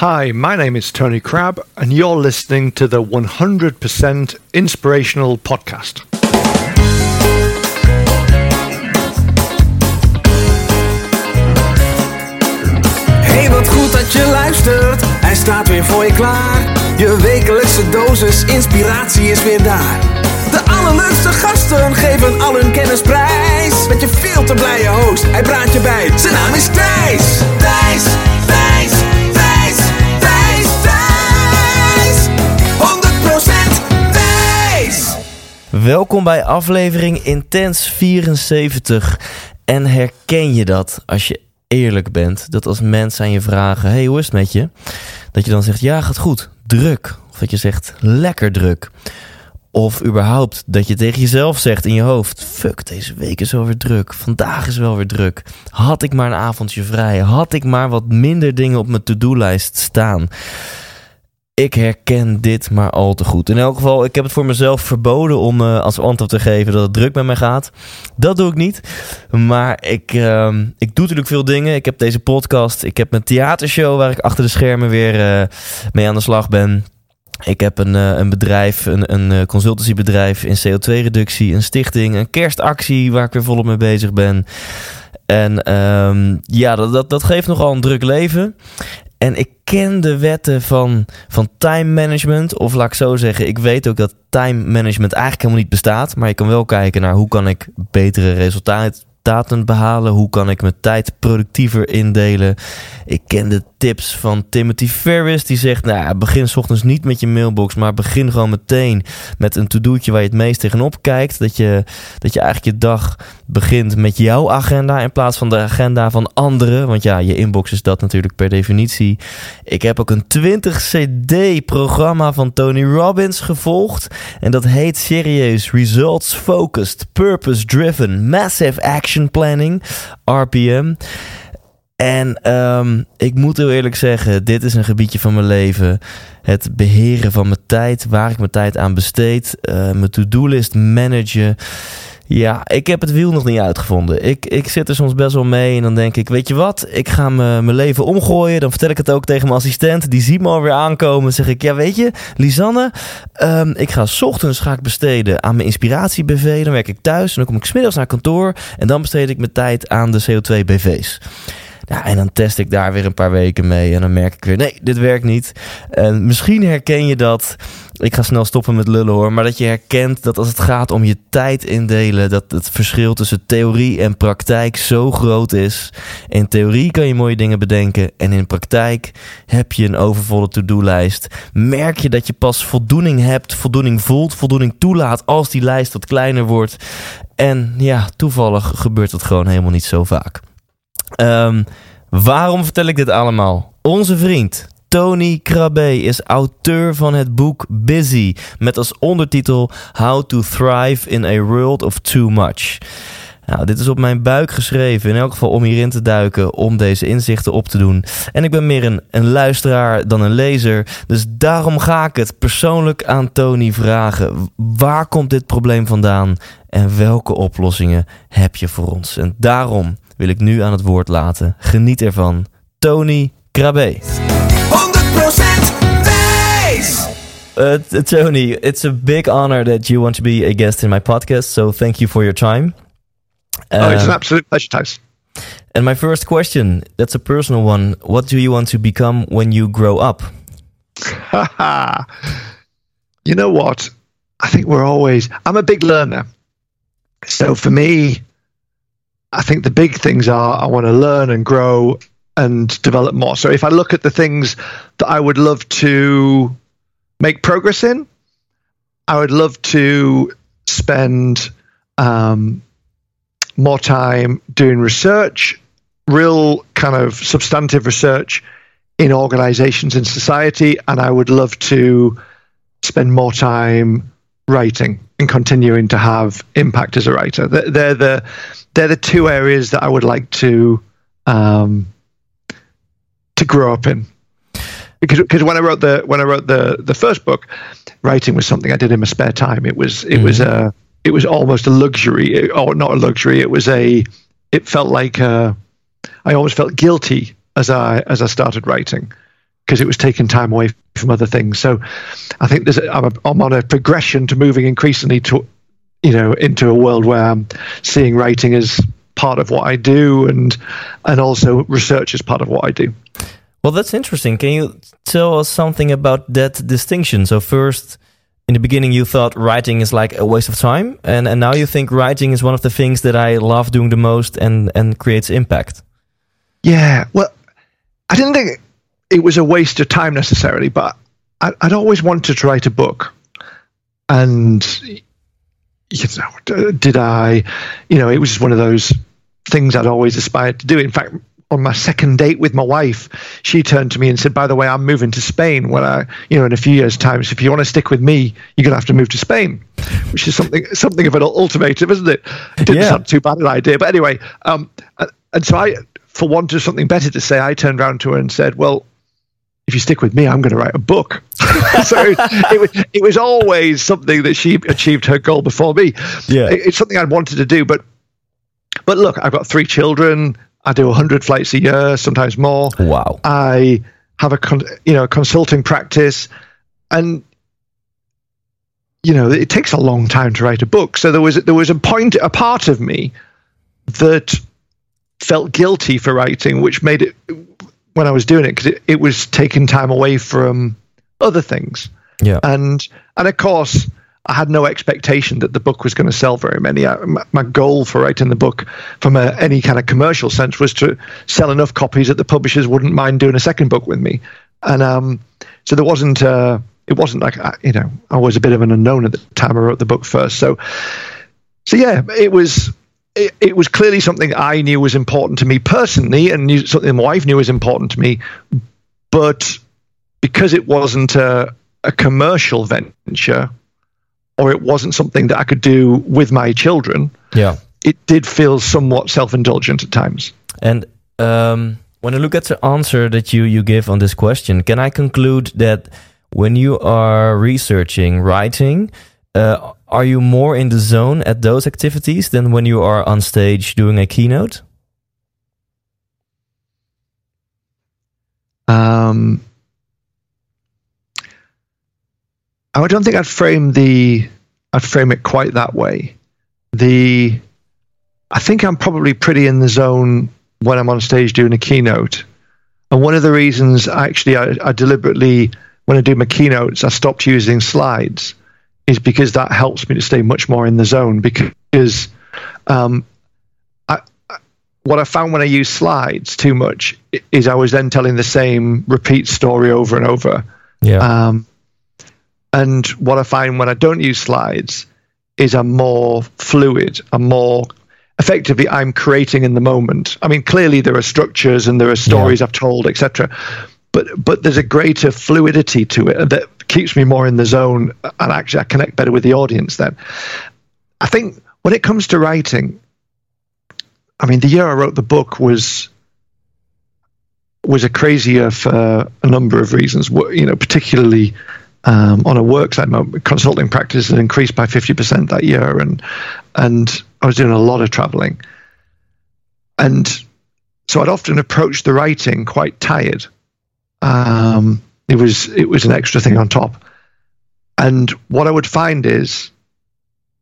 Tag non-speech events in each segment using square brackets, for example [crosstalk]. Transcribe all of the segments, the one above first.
Hi, my name is Tony Crabbe, and you're listening to the 100% Inspirational Podcast. Hey, wat goed dat je luistert. Hij staat weer voor je klaar. Je wekelijkse dosis inspiratie is weer daar. De allerleukste gasten geven al hun kennis prijs. Met je veel te blije host, hij praat je bij. Zijn naam is. Thijs, Thijs, Welkom bij aflevering Intens 74. En herken je dat als je eerlijk bent? Dat als mensen aan je vragen: Hey, hoe is het met je? Dat je dan zegt: Ja, gaat goed, druk. Of dat je zegt: Lekker druk. Of überhaupt dat je tegen jezelf zegt in je hoofd: Fuck, deze week is wel weer druk. Vandaag is wel weer druk. Had ik maar een avondje vrij. Had ik maar wat minder dingen op mijn to-do-lijst staan. Ik herken dit maar al te goed. In elk geval, ik heb het voor mezelf verboden om uh, als antwoord te geven dat het druk met mij gaat. Dat doe ik niet. Maar ik, uh, ik doe natuurlijk veel dingen. Ik heb deze podcast. Ik heb mijn theatershow waar ik achter de schermen weer uh, mee aan de slag ben. Ik heb een, uh, een bedrijf, een, een consultancybedrijf in CO2-reductie, een stichting, een kerstactie waar ik weer volop mee bezig ben. En um, ja, dat, dat, dat geeft nogal een druk leven. En ik ken de wetten van, van time management. Of laat ik zo zeggen, ik weet ook dat time management eigenlijk helemaal niet bestaat. Maar je kan wel kijken naar hoe kan ik betere resultaten behalen? Hoe kan ik mijn tijd productiever indelen? Ik ken de tips van Timothy Ferris. Die zegt, nou, begin s ochtends niet met je mailbox, maar begin gewoon meteen met een to-do'tje waar je het meest tegenop kijkt. Dat je, dat je eigenlijk je dag begint met jouw agenda in plaats van de agenda van anderen. Want ja, je inbox is dat natuurlijk per definitie. Ik heb ook een 20 CD programma van Tony Robbins gevolgd. En dat heet serieus Results Focused, Purpose Driven, Massive Action Planning, RPM. En um, ik moet heel eerlijk zeggen, dit is een gebiedje van mijn leven. Het beheren van mijn tijd, waar ik mijn tijd aan besteed, uh, mijn to-do-list managen. Ja, ik heb het wiel nog niet uitgevonden. Ik, ik zit er soms best wel mee en dan denk ik, weet je wat, ik ga mijn leven omgooien. Dan vertel ik het ook tegen mijn assistent, die ziet me alweer aankomen. zeg ik, ja weet je, Lisanne, um, ik ga ochtends ga besteden aan mijn inspiratie-BV. Dan werk ik thuis en dan kom ik smiddags naar kantoor. En dan besteed ik mijn tijd aan de CO2-BV's. Ja, en dan test ik daar weer een paar weken mee. En dan merk ik weer, nee, dit werkt niet. En misschien herken je dat. Ik ga snel stoppen met lullen hoor. Maar dat je herkent dat als het gaat om je tijd indelen. dat het verschil tussen theorie en praktijk zo groot is. In theorie kan je mooie dingen bedenken. En in praktijk heb je een overvolle to-do-lijst. Merk je dat je pas voldoening hebt, voldoening voelt, voldoening toelaat. als die lijst wat kleiner wordt. En ja, toevallig gebeurt dat gewoon helemaal niet zo vaak. Um, waarom vertel ik dit allemaal? Onze vriend Tony Krabbe is auteur van het boek Busy met als ondertitel How to Thrive in a World of Too Much. Nou, dit is op mijn buik geschreven, in elk geval om hierin te duiken, om deze inzichten op te doen. En ik ben meer een, een luisteraar dan een lezer, dus daarom ga ik het persoonlijk aan Tony vragen. Waar komt dit probleem vandaan en welke oplossingen heb je voor ons? En daarom wil ik nu aan het woord laten. Geniet ervan. Tony Krabbe. 100% Thijs! Uh, Tony, it's a big honor that you want to be a guest in my podcast. So thank you for your time. Uh, oh, it's an absolute pleasure, Thijs. And my first question, that's a personal one. What do you want to become when you grow up? [laughs] you know what? I think we're always, I'm a big learner. So for me, I think the big things are I want to learn and grow and develop more. So if I look at the things that I would love to make progress in, I would love to spend um, more time doing research, real kind of substantive research in organizations in society, and I would love to spend more time writing and continuing to have impact as a writer. They're the they're the two areas that I would like to um, to grow up in. Because, because when I wrote the when I wrote the the first book, writing was something I did in my spare time. It was it mm-hmm. was a it was almost a luxury, or not a luxury. It was a it felt like a, I always felt guilty as I as I started writing because it was taking time away from other things. So I think there's a, I'm, a, I'm on a progression to moving increasingly to you know into a world where I'm seeing writing as part of what I do and and also research as part of what I do. Well, that's interesting. Can you tell us something about that distinction? So first, in the beginning, you thought writing is like a waste of time, and and now you think writing is one of the things that I love doing the most and and creates impact. Yeah, well, I didn't think it was a waste of time necessarily, but I, would always wanted to write a book, and you know, did I? You know, it was just one of those things I'd always aspired to do. In fact, on my second date with my wife, she turned to me and said, "By the way, I'm moving to Spain. When I, you know, in a few years' time, so if you want to stick with me, you're going to have to move to Spain," which is something something of an ultimatum, isn't it? It didn't yeah. sound too bad an idea, but anyway, um, and so I, for want of something better to say, I turned around to her and said, "Well." If you stick with me, I'm going to write a book. [laughs] so it, it, was it was always something that she achieved her goal before me. Yeah, it, it's something I'd wanted to do, but but look, I've got three children. I do 100 flights a year, sometimes more. Wow. I have a con- you know consulting practice, and you know it takes a long time to write a book. So there was there was a point, a part of me that felt guilty for writing, which made it when I was doing it because it, it was taking time away from other things. Yeah, and and of course I had no expectation that the book was going to sell very many. I, my, my, goal for writing the book, from a, any kind of commercial sense, was to sell enough copies that the publishers wouldn't mind doing a second book with me. And um, so there wasn't, uh, it wasn't like uh, you know, I was a bit of an unknown at the time I wrote the book first. So, so yeah, it was. It, it was clearly something I knew was important to me personally, and knew, something my wife knew was important to me. But because it wasn't a, a commercial venture, or it wasn't something that I could do with my children, yeah, it did feel somewhat self-indulgent at times. And um, when I look at the answer that you you give on this question, can I conclude that when you are researching, writing, uh, are you more in the zone at those activities than when you are on stage doing a keynote? Um, I don't think I'd frame the I'd frame it quite that way. The I think I'm probably pretty in the zone when I'm on stage doing a keynote. And one of the reasons actually I, I deliberately when I do my keynotes I stopped using slides is because that helps me to stay much more in the zone because um, I, what I found when I use slides too much is I was then telling the same repeat story over and over. Yeah. Um, and what I find when I don't use slides is I'm more fluid. I'm more effectively I'm creating in the moment. I mean, clearly there are structures and there are stories yeah. I've told, etc. But but there's a greater fluidity to it that keeps me more in the zone, and actually I connect better with the audience. Then, I think when it comes to writing, I mean, the year I wrote the book was was a crazy year for a number of reasons. You know, particularly um, on a worksite. My consulting practice had increased by 50% that year, and and I was doing a lot of traveling. And so I'd often approach the writing quite tired. Um, it was it was an extra thing on top. And what I would find is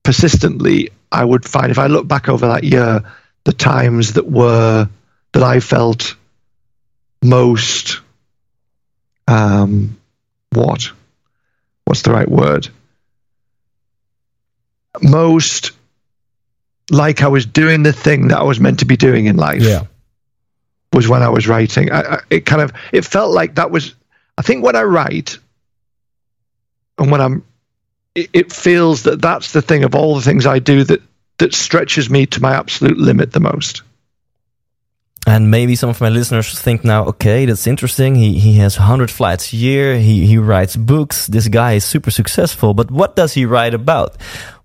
persistently, I would find if I look back over that year, the times that were that I felt most um, what what's the right word? Most like I was doing the thing that I was meant to be doing in life. Yeah. Was when I was writing. I, I, it kind of it felt like that was. I think when I write, and when I'm, it, it feels that that's the thing of all the things I do that that stretches me to my absolute limit the most. And maybe some of my listeners think now, okay, that's interesting. He he has 100 flights a year. He he writes books. This guy is super successful. But what does he write about?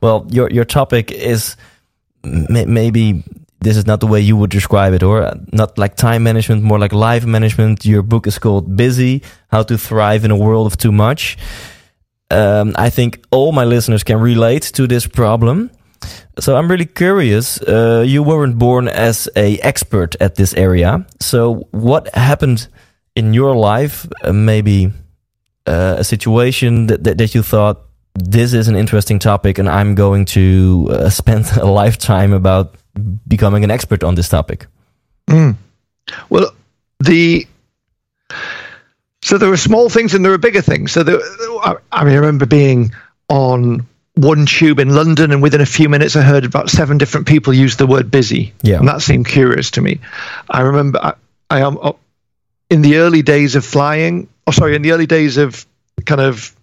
Well, your your topic is maybe this is not the way you would describe it, or not like time management, more like life management. Your book is called Busy: How to Thrive in a World of Too Much. Um, I think all my listeners can relate to this problem. So I'm really curious. Uh, you weren't born as a expert at this area. So what happened in your life uh, maybe uh, a situation that, that, that you thought this is an interesting topic and I'm going to uh, [laughs] spend a lifetime about becoming an expert on this topic? Mm. Well, the so there are small things and there are bigger things. So there, I mean, I remember being on one tube in London, and within a few minutes, I heard about seven different people use the word busy. Yeah. And that seemed curious to me. I remember I, I am uh, in the early days of flying, oh, sorry, in the early days of kind of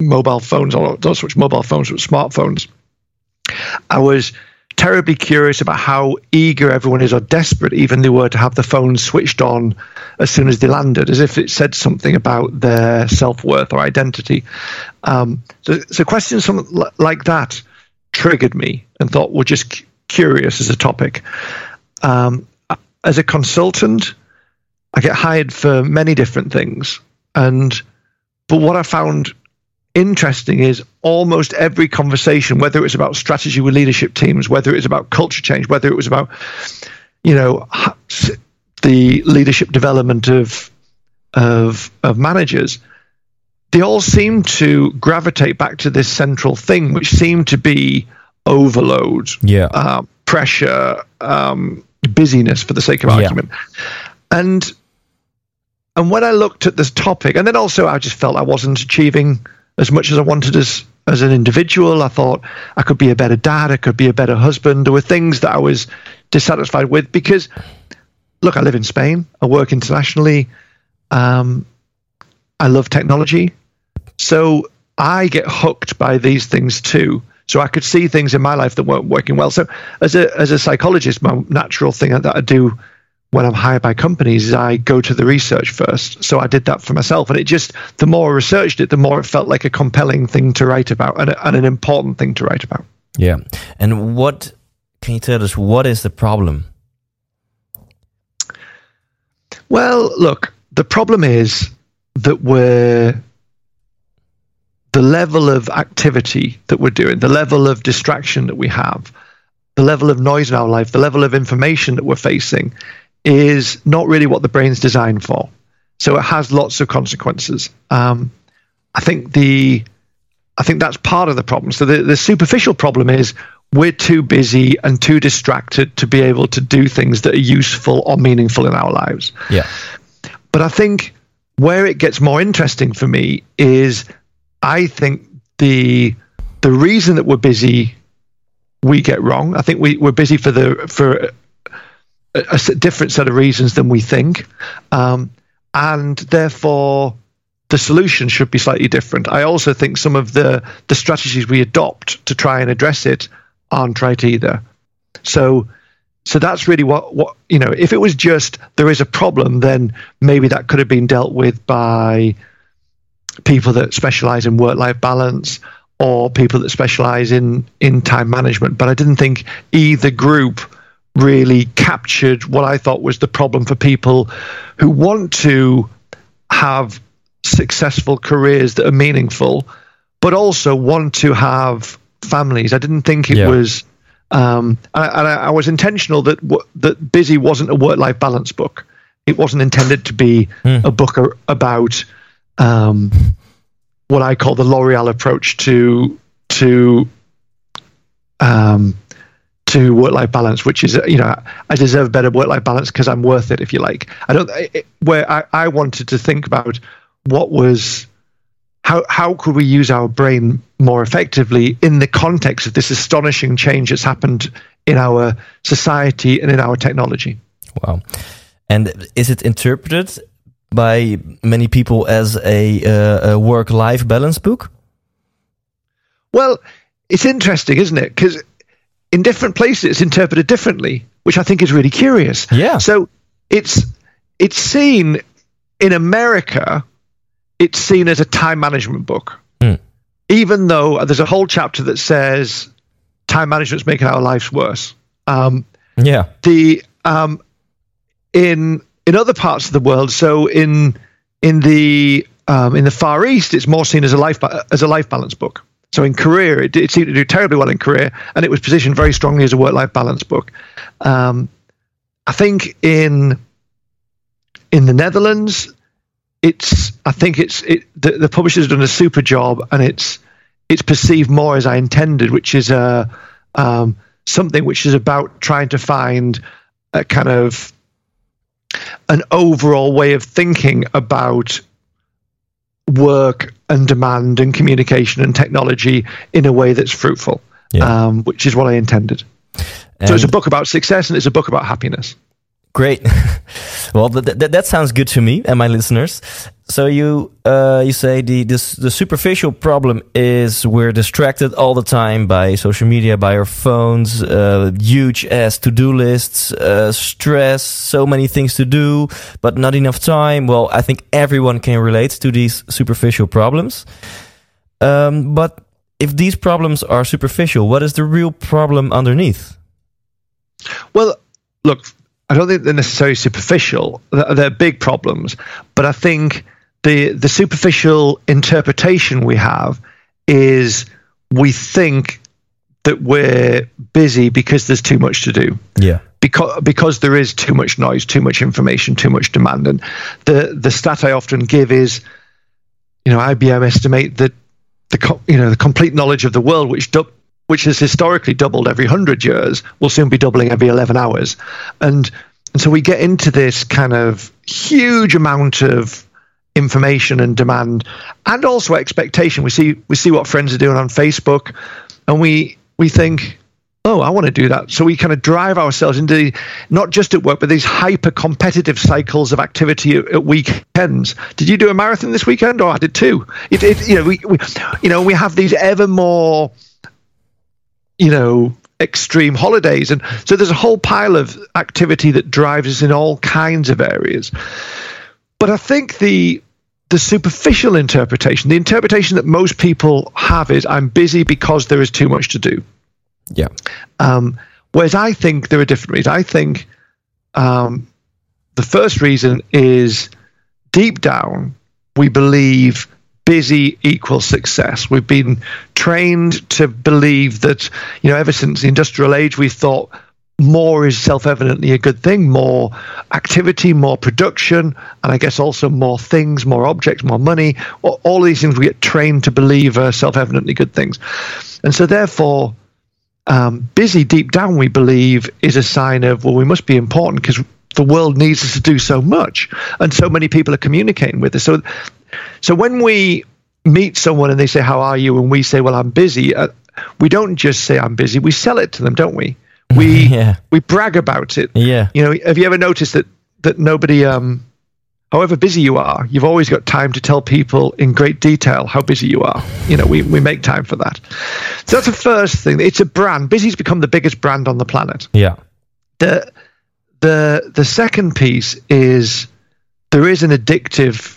mobile phones, or not so much mobile phones, but smartphones, I was terribly curious about how eager everyone is or desperate even they were to have the phone switched on as soon as they landed, as if it said something about their self worth or identity. Um, so, so questions like that triggered me and thought were just curious as a topic. Um, as a consultant, I get hired for many different things, and but what I found interesting is almost every conversation, whether it was about strategy with leadership teams, whether it was about culture change, whether it was about, you know, the leadership development of of of managers, they all seem to gravitate back to this central thing, which seemed to be overload, yeah, uh, pressure, um, busyness, for the sake of argument, yeah. and and when I looked at this topic, and then also I just felt I wasn't achieving as much as I wanted as as an individual. I thought I could be a better dad, I could be a better husband. There were things that I was dissatisfied with because, look, I live in Spain, I work internationally, um, I love technology, so I get hooked by these things too. So I could see things in my life that weren't working well. So as a as a psychologist, my natural thing that I do when I'm hired by companies is I go to the research first. So I did that for myself. And it just, the more I researched it, the more it felt like a compelling thing to write about and, and an important thing to write about. Yeah. And what, can you tell us, what is the problem? Well, look, the problem is that we're, the level of activity that we're doing, the level of distraction that we have, the level of noise in our life, the level of information that we're facing is not really what the brain's designed for. So it has lots of consequences. Um, I think the I think that's part of the problem. So the, the superficial problem is we're too busy and too distracted to be able to do things that are useful or meaningful in our lives. Yeah. But I think where it gets more interesting for me is I think the the reason that we're busy we get wrong. I think we, we're busy for the for a, a different set of reasons than we think, um, and therefore the solution should be slightly different. I also think some of the the strategies we adopt to try and address it aren't right either. So so that's really what what you know. If it was just there is a problem, then maybe that could have been dealt with by people that specialize in work life balance or people that specialize in in time management. But I didn't think either group really captured what I thought was the problem for people who want to have successful careers that are meaningful, but also want to have families. I didn't think it yeah. was, um, and, I, and I, I, was intentional that that Busy wasn't a work-life balance book. It wasn't intended to be mm. a book about um, what I call the L'Oreal approach to to um, to work life balance, which is you know I deserve better work life balance because I'm worth it, if you like. I don't it, where I, I wanted to think about what was how how could we use our brain more effectively in the context of this astonishing change that's happened in our society and in our technology. Wow. And is it interpreted by many people as a, uh, a work life balance book? Well, it's interesting, isn't it? Because in different places it's interpreted differently, which I think is really curious. Yeah. So it's it's seen in America, it's seen as a time management book, mm. even though there's a whole chapter that says time management's making our lives worse. Um, yeah. The um, in in other parts of the world, so in in the um, in the Far East, it's more seen as a life as a life balance book. So in Korea, it, it, seemed to do terribly well in Korea, and it was positioned very strongly as a work-life balance book. Um, I think in in the Netherlands, it's I think it's it, the, the publisher's done a super job, and it's it's perceived more as I intended, which is a um, something which is about trying to find a kind of an overall way of thinking about work and demand and communication and technology in a way that's fruitful, Yeah. um, which is what I intended. so it's a book about success and it's a book about happiness. Great. [laughs] well, th- th- that sounds good to me and my listeners. So you uh, you say the this, the superficial problem is we're distracted all the time by social media, by our phones, uh, huge ass to do lists, uh, stress, so many things to do, but not enough time. Well, I think everyone can relate to these superficial problems. Um, but if these problems are superficial, what is the real problem underneath? Well, look, I don't think they're necessarily superficial. They're, big problems, but I think the the superficial interpretation we have is we think that we're busy because there's too much to do. Yeah. Because because there is too much noise, too much information, too much demand, and the the stat I often give is, you know, IBM estimate that the you know the complete knowledge of the world, which du- which has historically doubled every hundred years, will soon be doubling every eleven hours, and and so we get into this kind of huge amount of information and demand, and also expectation. We see we see what friends are doing on Facebook, and we we think. Oh, I want to do that. So we kind of drive ourselves into not just at work, but these hyper competitive cycles of activity at, at weekends. Did you do a marathon this weekend? Oh, I did too. It, it, you know, we, we, you know, we have these ever more, you know, extreme holidays, and so there's a whole pile of activity that drives us in all kinds of areas. But I think the the superficial interpretation, the interpretation that most people have is I'm busy because there is too much to do. Yeah. Um, whereas I think there are different reasons. I think um, the first reason is deep down, we believe busy equals success. We've been trained to believe that, you know, ever since the industrial age, we thought more is self-evidently a good thing more activity more production and i guess also more things more objects more money. All, these things we get trained to believe are self-evidently good things. And so therefore um, busy deep down we believe is a sign of well we must be important because the world needs us to do so much. And so many people are communicating with us. So so when we meet someone and they say how are you? and we say well i'm busy uh, we don't just say i'm busy we sell it to them don't we? [laughs] We Yeah. we brag about it. Yeah. you know have you ever noticed that that nobody um however busy you are you've always got time to tell people in great detail how busy you are? You know we, we make time for that. So that's the first thing. It's a brand. Busy's become the biggest brand on the planet. Yeah. the the the second piece is there is an addictive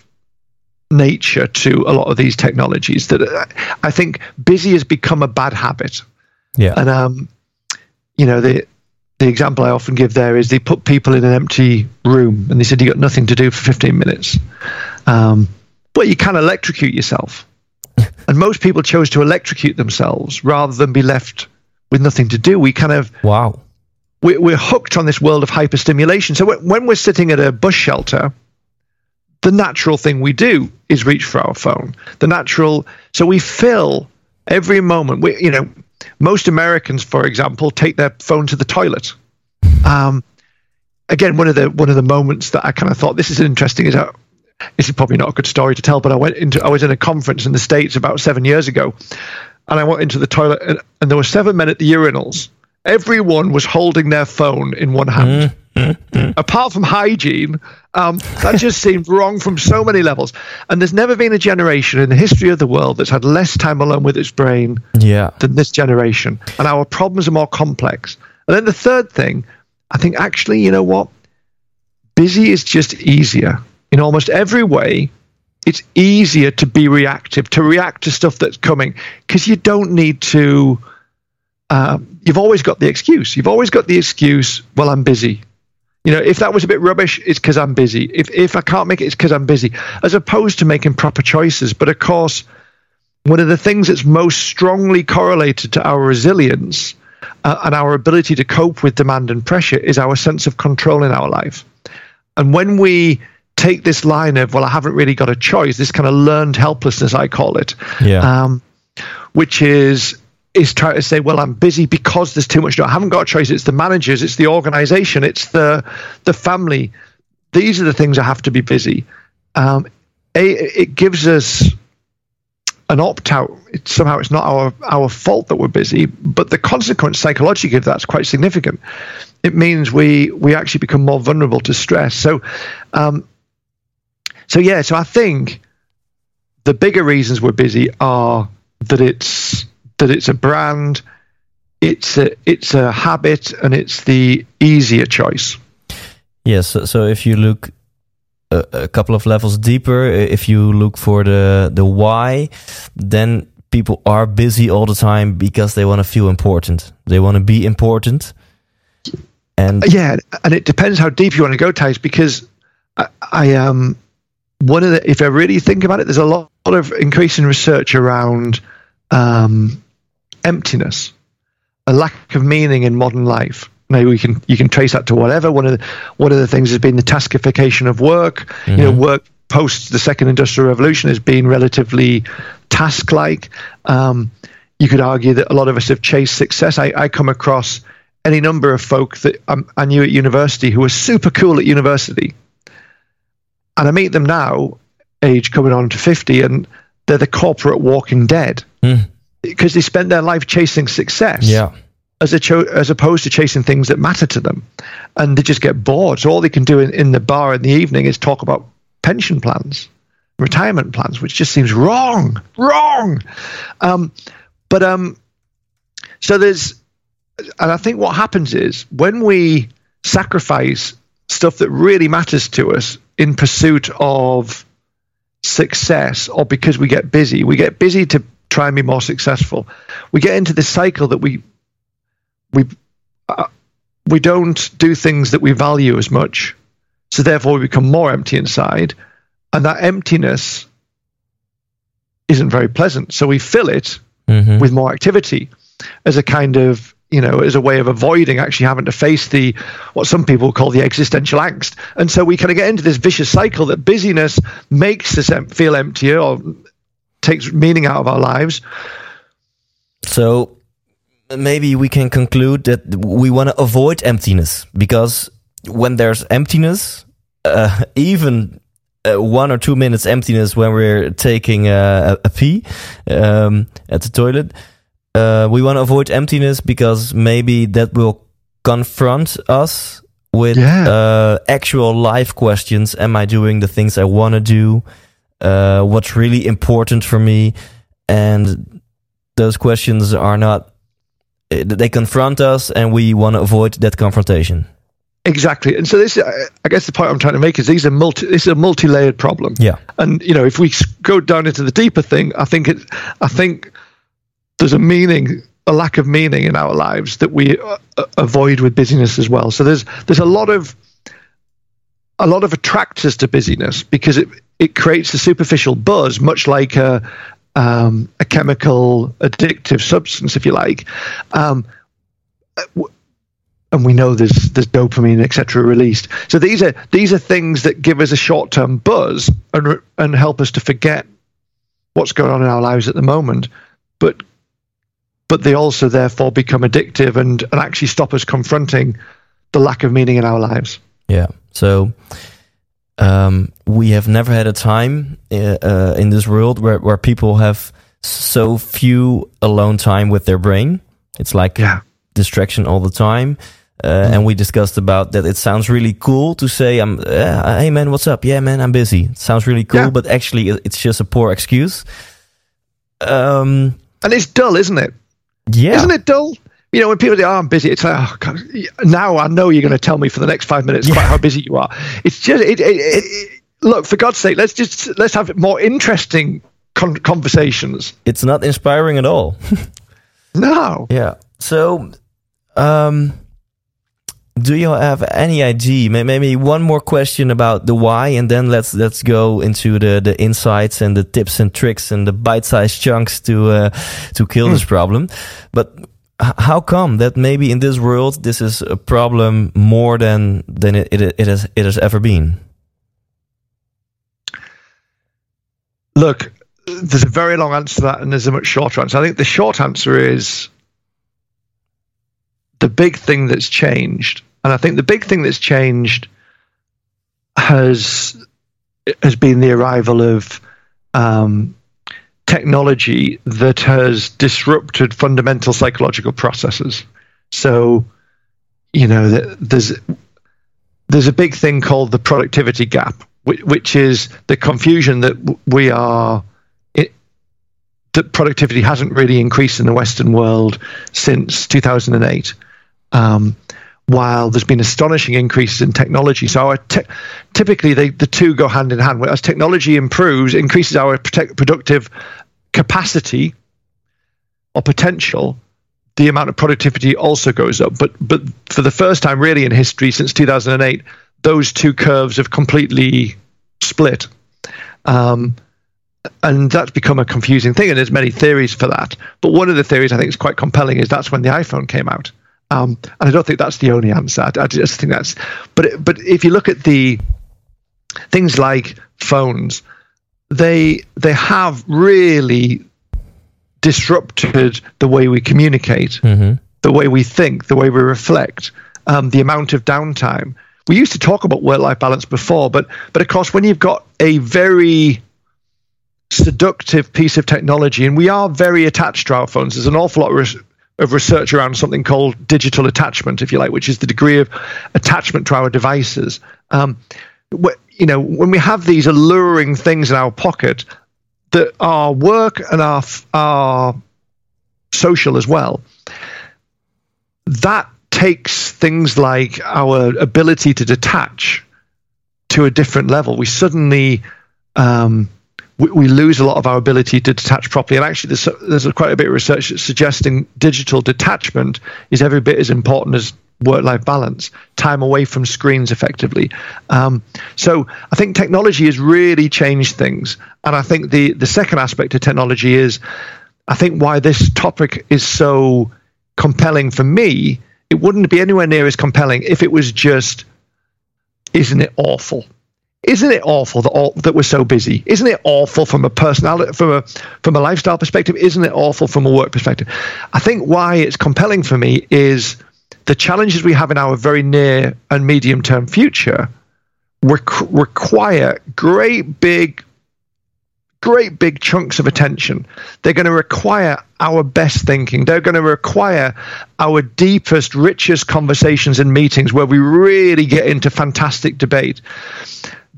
nature to a lot of these technologies that uh, I think busy has become a bad habit Yeah. and um, you know the the example I often give there is they put people in an empty room and they said you got nothing to do for 15 minutes. Um, but you can electrocute yourself, [laughs] and most people chose to electrocute themselves rather than be left with nothing to do. We kind of Wow. we're, we're hooked on this world of hyperstimulation. So when- when we're sitting at a bus shelter, the natural thing we do is reach for our phone. The natural, so we fill every moment. We, you know, most Americans, for example, take their phone to the toilet. Um, again, one of the one of the moments that I kind of thought this is interesting is that this is probably not a good story to tell, but I went into I was in a conference in the states about seven years ago, and I went into the toilet and, and there were seven men at the urinals. Everyone was holding their phone in one hand. Apart from hygiene, um, that just [laughs] seemed wrong from so many levels. And there's never been a generation in the history of the world that's had less time alone with its brain Yeah. than this generation. And our problems are more complex. And then the third thing, I think actually, you know what? Busy is just easier in almost every way. It's easier to be reactive, to react to stuff that's coming, because you don't need to. Um, you've always got the excuse. You've always got the excuse. Well, I'm busy. You know, if that was a bit rubbish, it's because I'm busy. If if I can't make it, it's because I'm busy. As opposed to making proper choices. But of course, one of the things that's most strongly correlated to our resilience uh, and our ability to cope with demand and pressure is our sense of control in our life. And when we take this line of, well, I haven't really got a choice, this kind of learned helplessness, I call it, Yeah. um, which is is trying to say, well, I'm busy because there's too much. to do. I haven't got a choice. It's the managers, it's the organization, it's the the family. These are the things I have to be busy. Um, a, it gives us an opt out. It's, somehow it's not our our fault that we're busy, but the consequence psychologically of that's quite significant. It means we we actually become more vulnerable to stress. So, um, so yeah. So I think the bigger reasons we're busy are that it's that it's a brand, it's a it's a habit, and it's the easier choice. Yes. So, so if you look a, a couple of levels deeper, if you look for the the why, then people are busy all the time because they want to feel important. They want to be important. And Yeah, and it depends how deep you want to go, Thijs, because I, I um one of the if I really think about it, there's a lot, lot of increasing research around um, emptiness, a lack of meaning in modern life. Now we can you can trace that to whatever. One of the, one of the things has been the taskification of work. You know, work post the second industrial revolution has been relatively task-like. Um, you could argue that a lot of us have chased success. I, I come across any number of folk that um, I knew at university who were super cool at university, and I meet them now, age coming on to fifty, and they're the corporate walking dead Hmm. Because they spent their life chasing success yeah, as a cho- as opposed to chasing things that matter to them, and they just get bored. So all they can do in, in the bar in the evening is talk about pension plans, retirement plans, which just seems wrong, wrong. Um, but um, so there's, and I think what happens is when we sacrifice stuff that really matters to us in pursuit of success or because we get busy, we get busy to try and be more successful. We get into this cycle that we we uh, we don't do things that we value as much, so therefore we become more empty inside, and that emptiness isn't very pleasant. So we fill it Mhm. with more activity as a kind of you know as a way of avoiding actually having to face the what some people call the existential angst and so we kind of get into this vicious cycle that busyness makes us feel emptier or takes meaning out of our lives So maybe we can conclude that we want to avoid emptiness because when there's emptiness, uh, [laughs] even uh, one or two minutes emptiness when we're taking uh, a, a pee um, at the toilet, uh, we want to avoid emptiness because maybe that will confront us with Yeah. uh, actual life questions. Am I doing the things I want to do? Uh, what's really important for me? And those questions are not eh, they confront us and we want to avoid that confrontation. Exactly. And so this uh, i guess the point i'm trying to make is these are multi this is a multi-layered problem. Yeah. And you know if we go down into the deeper thing i think it i think there's a meaning a lack of meaning in our lives that we uh, uh, avoid with busyness as well. So there's there's a lot of a lot of attractors to busyness because it it creates a superficial buzz much like a um, a chemical addictive substance if you like. Um, uh, and we know there's there's dopamine etc released. So these are these are things that give us a short term buzz and and help us to forget what's going on in our lives at the moment but but they also therefore become addictive and and actually stop us confronting the lack of meaning in our lives. Yeah so um, we have never had a time uh, uh, in this world where, where people have so few alone time with their brain. It's like yeah. distraction all the time. Uh, and we discussed about that it sounds really cool to say i'm uh, hey man what's up? Yeah man i'm busy. It sounds really cool Yeah. but actually it's just a poor excuse. Um and it's dull isn't it? Yeah. Isn't it dull? You know, when people say, "Oh, I'm busy," it's like, "Oh, God, now I know you're going to tell me for the next five minutes about how busy you are." It's just, it, it, it, look, for God's sake, let's just let's have more interesting con- conversations. it's not inspiring at all [laughs] No, Yeah. So, um, do you have any idea? Maybe one more question about the why, and then let's let's go into the the insights and the tips and tricks and the bite-sized chunks to uh, to kill this problem. But how come that maybe in this world this is a problem more than than it it, it has it has ever been? look, there's a very long answer to that, and there's a much shorter answer. I think the short answer is the big thing that's changed, and I think the big thing that's changed has has been the arrival of um, technology that has disrupted fundamental psychological processes. So, you know, there's there's a big thing called the productivity gap, which is the confusion that we are it, that productivity hasn't really increased in the Western world since 2008. Um, while there's been astonishing increases in technology. So typically they, the two go hand in hand. As technology improves, increases our productive capacity or potential, the amount of productivity also goes up. But but for the first time really in history since 2008, those two curves have completely split. Um, and that's become a confusing thing, and there's many theories for that. But one of the theories I think is quite compelling is that's when the iPhone came out. Um, and I don't think that's the only answer. I, I just think that's, but but if you look at the things like phones, they they have really disrupted the way we communicate, mm-hmm. the way we think, the way we reflect, um, the amount of downtime. We used to talk about work-life balance before, but but of course, when you've got a very seductive piece of technology, and we are very attached to our phones. There's an awful lot of of research around something called digital attachment, if you like, which is the degree of attachment to our devices. Um, you know, when we have these alluring things in our pocket that are work and are, are social as well, that takes things like our ability to detach to a different level. We suddenly um, we, we, lose a lot of our ability to detach properly. And actually, there's, there's quite a bit of research suggesting digital detachment is every bit as important as work-life balance, time away from screens, effectively. Um, so I think technology has really changed things, and I think the the second aspect of technology is, I think why this topic is so compelling for me. It wouldn't be anywhere near as compelling if it was just, isn't it awful? Isn't it awful that all, that we're so busy? Isn't it awful from a personality, from a from a lifestyle perspective? Isn't it awful from a work perspective? I think why it's compelling for me is the challenges we have in our very near and medium term future requ- require great big great big chunks of attention. They're going to require our best thinking. They're going to require our deepest, richest conversations and meetings where we really get into fantastic debate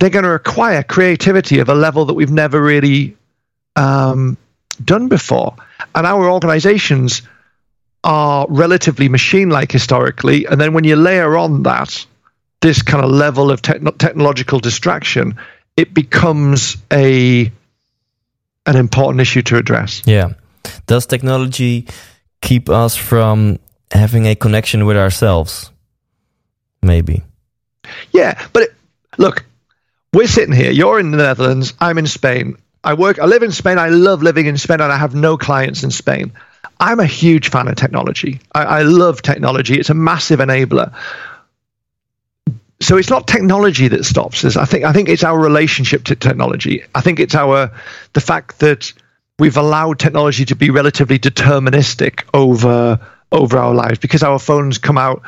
they're going to require creativity of a level that we've never really um, done before. And our organizations are relatively machine like historically. And then when you layer on that, this kind of level of technological distraction, it becomes a an important issue to address. Yeah. Does technology keep us from having a connection with ourselves? Maybe. Yeah, but it, look, we're sitting here. You're in the Netherlands. I'm in Spain. I work. I live in Spain. I love living in Spain, and I have no clients in Spain. I'm a huge fan of technology. I, I love technology. It's a massive enabler. So it's not technology that stops us. I think. I think it's our relationship to technology. I think it's our the fact that we've allowed technology to be relatively deterministic over over our lives because our phones come out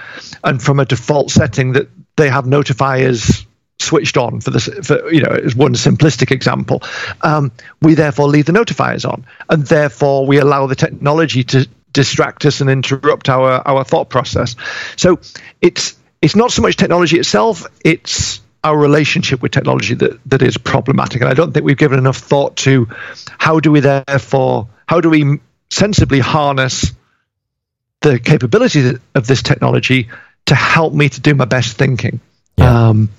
and from a default setting that they have notifiers switched on for this for you know as one simplistic example. Um, we therefore leave the notifiers on and therefore we allow the technology to distract us and interrupt our our thought process. So it's it's not so much technology itself it's our relationship with technology that that is problematic. And i don't think we've given enough thought to how do we therefore how do we sensibly harness the capabilities of this technology to help me to do my best thinking. Yeah. um,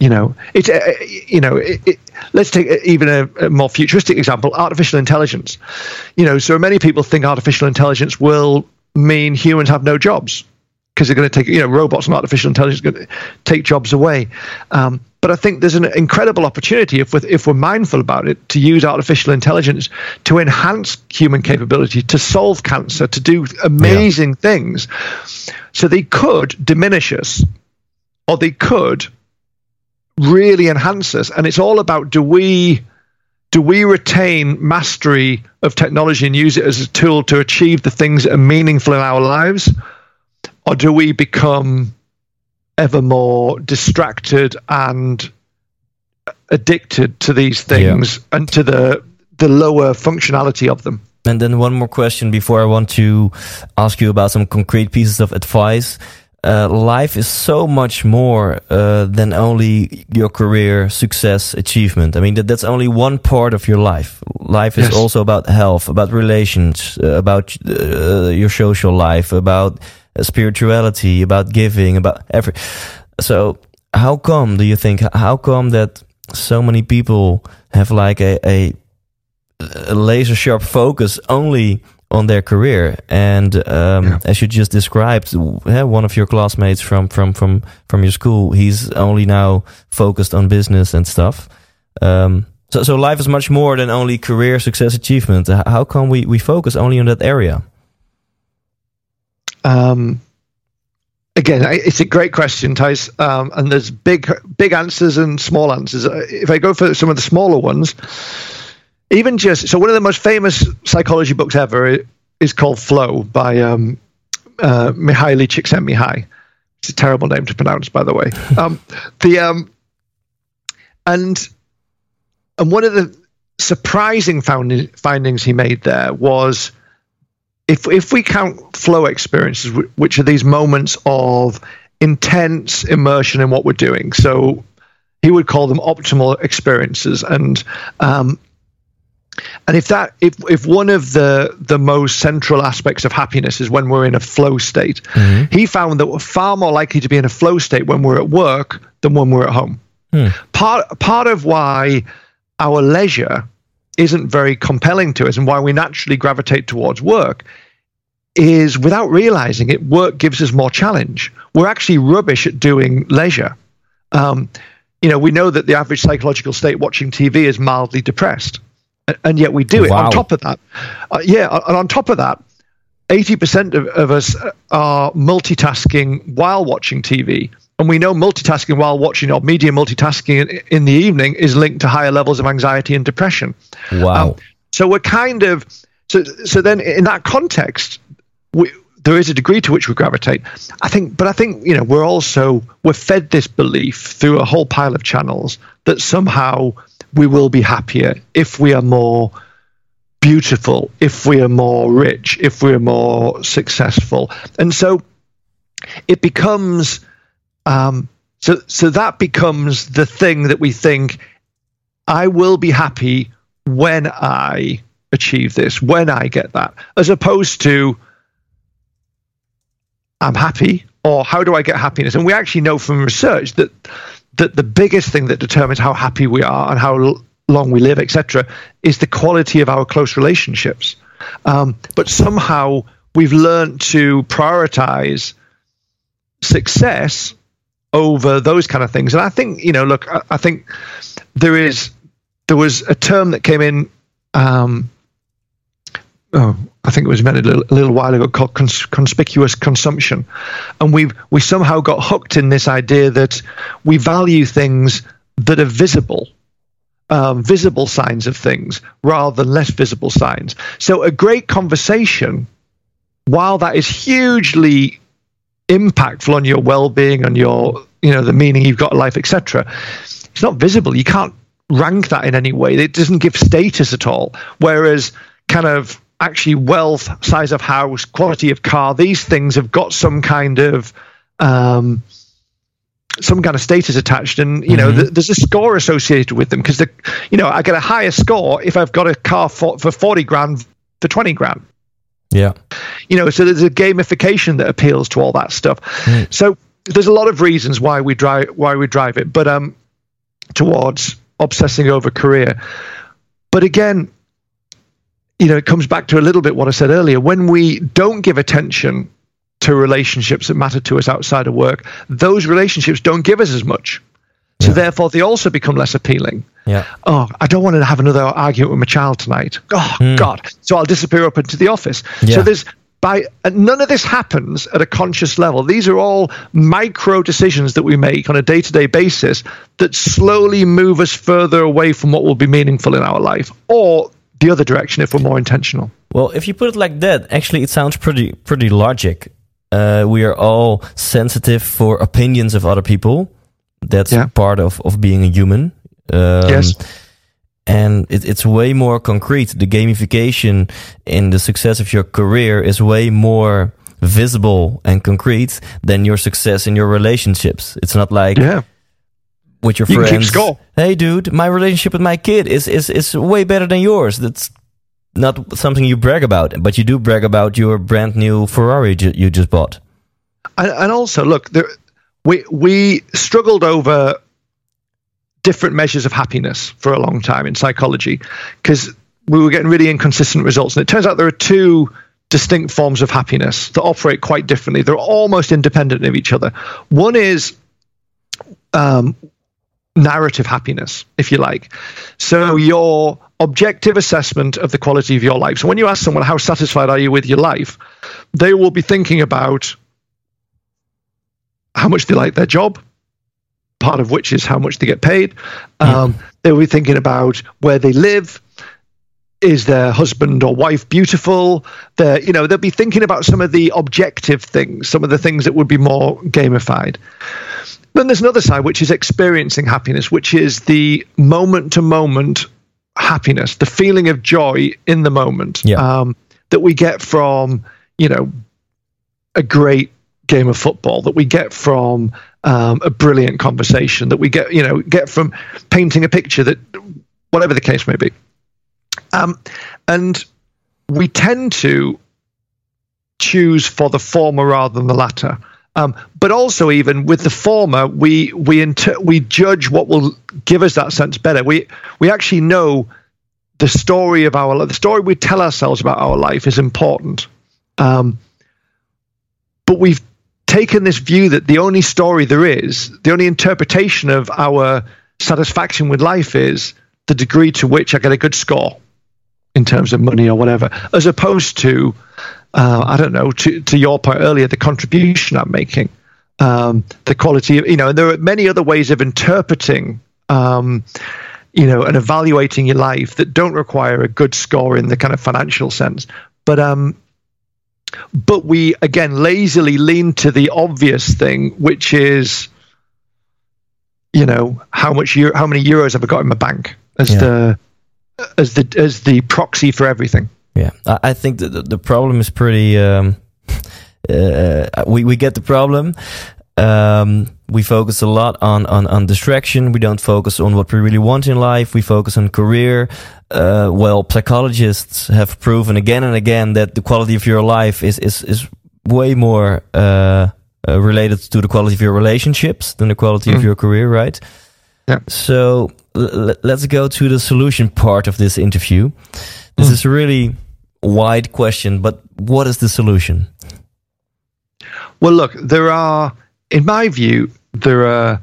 you know it's uh, you know it, it, let's take even a, a, more futuristic example artificial intelligence you know so many people think artificial intelligence will mean humans have no jobs because they're going to take you know robots and artificial intelligence are going to take jobs away um, but I think there's an incredible opportunity if we're, if we're mindful about it to use artificial intelligence to enhance human capability to solve cancer to do amazing yeah. things so they could diminish us or they could really enhance us. And it's all about do we do we retain mastery of technology and use it as a tool to achieve the things that are meaningful in our lives? Or do we become ever more distracted and addicted to these things yeah. and to the the lower functionality of them? And then one more question before I want to ask you about some concrete pieces of advice uh, life is so much more uh, than only your career, success, achievement. I mean, that, that's only one part of your life. Life is yes. also about health, about relations, uh, about uh, your social life, about uh, spirituality, about giving, about every. So, how come do you think? How come that so many people have like a, a, a laser sharp focus only? On their career. And um, yeah. as you just described, one of your classmates from from from from your school, he's only now focused on business and stuff. Um, so so life is much more than only career success achievement. How come we we focus only on that area? Um, again, it's a great question, Thijs. Um, and there's big big answers and small answers. Uh, if I go for some of the smaller ones even just so one of the most famous psychology books ever is called Flow by um, uh, Mihaly Csikszentmihalyi. It's a terrible name to pronounce, by the way. [laughs] Um, the um, and and one of the surprising found, findings he made there was if if we count flow experiences, which are these moments of intense immersion in what we're doing, so he would call them optimal experiences, and um, and if that if if one of the the most central aspects of happiness is when we're in a flow state mm-hmm. he found that we're far more likely to be in a flow state when we're at work than when we're at home mm. part part of why our leisure isn't very compelling to us and why we naturally gravitate towards work is without realizing it work gives us more challenge we're actually rubbish at doing leisure um, you know we know that the average psychological state watching tv is mildly depressed and yet we do it. Wow. On top of that, uh, yeah, and on top of that, 80% of, of us are multitasking while watching TV. And we know multitasking while watching or media multitasking in, in the evening is linked to higher levels of anxiety and depression. Wow. Um, so we're kind of, so, so then in that context, we, there is a degree to which we gravitate. I think, but I think, you know, we're also, we're fed this belief through a whole pile of channels that somehow we will be happier if we are more beautiful, if we are more rich, if we're more successful. And so it becomes um, so so that becomes the thing that we think I will be happy when I achieve this, when I get that, as opposed to I'm happy or how do I get happiness? And we actually know from research that that the biggest thing that determines how happy we are and how long we live, etc., is the quality of our close relationships. Um, but somehow we've learned to prioritize success over those kind of things. And I think, you know, look, I, I think there is there was a term that came in. Um, oh, I think it was invented a little, a little while ago called cons- conspicuous consumption, and we've we somehow got hooked in this idea that we value things that are visible. Um, visible signs of things rather than less visible signs. So, a great conversation, while that is hugely impactful on your well-being, on your you know the meaning you've got life, etc., it's not visible. You can't rank that in any way. It doesn't give status at all. Whereas, kind of actually wealth, size of house, quality of car, these things have got some kind of um, some kind of status attached, and you know, mm-hmm. th- there's a score associated with them because the, you know, I get a higher score if I've got a car for, for forty grand for twenty grand. Yeah, you know, so there's a gamification that appeals to all that stuff. Mm. So there's a lot of reasons why we drive why we drive it, but um, towards obsessing over career. But again, you know, it comes back to a little bit what I said earlier. When we don't give attention to relationships that matter to us outside of work, those relationships don't give us as much. So yeah. therefore, they also become less appealing. Yeah. Oh, I don't want to have another argument with my child tonight. Oh mm. God! So I'll disappear up into the office. Yeah. So there's by none of this happens at a conscious level. These are all micro decisions that we make on a day to day basis that slowly move us further away from what will be meaningful in our life, or the other direction if we're more intentional. Well, if you put it like that, actually, it sounds pretty pretty logic. Uh, we are all sensitive for opinions of other people. That's Yeah. part of of being a human. Um, Yes. and it, it's way more concrete. The gamification in the success of your career is way more visible and concrete than your success in your relationships. It's not like Yeah. With your You friends. Hey, dude, my relationship with my kid is is is way better than yours. That's not something you brag about, but you do brag about your brand new Ferrari ju- you just bought. And, and also, look, there, we we struggled over different measures of happiness for a long time in psychology because we were getting really inconsistent results. And it turns out there are two distinct forms of happiness that operate quite differently. They're almost independent of each other. One is um, narrative happiness, if you like. So your objective assessment of the quality of your life. So when you ask someone how satisfied are you with your life, they will be thinking about how much they like their job, part of which is how much they get paid. Um, They'll be thinking about where they live. Is their husband or wife beautiful? They're, you know, they'll be thinking about some of the objective things, some of the things that would be more gamified. Then there's another side, which is experiencing happiness, which is the moment to moment happiness, the feeling of joy in the moment Yeah. um, that we get from, you know, a great game of football, that we get from um, a brilliant conversation, that we get, you know, get from painting a picture that, whatever the case may be. Um, and we tend to choose for the former rather than the latter. Um, but also, even with the former, we we inter- we judge what will give us that sense better. We we actually know the story of our life. the story we tell ourselves about our life is important. Um, but we've taken this view that the only story there is, the only interpretation of our satisfaction with life is the degree to which I get a good score in terms of money or whatever, as opposed to, uh, I don't know, to, to your point earlier, the contribution I'm making, um, the quality of, you know, and there are many other ways of interpreting, um, you know, and evaluating your life that don't require a good score in the kind of financial sense. But, um, but we again lazily lean to the obvious thing, which is, you know, how much euro, how many euros have I got in my bank as Yeah. the as the as the proxy for everything. Yeah, I, I think the, the problem is pretty. Um, [laughs] uh, we we get the problem. Um, we focus a lot on, on on distraction. We don't focus on what we really want in life. We focus on career. Uh, well, psychologists have proven again and again that the quality of your life is is is way more uh, uh, related to the quality of your relationships than the quality of Mm. your career, right? Yeah. So let's go to the solution part of this interview. This Mm. is really wide question, but what is the solution? Well, look, there are, in my view, there are.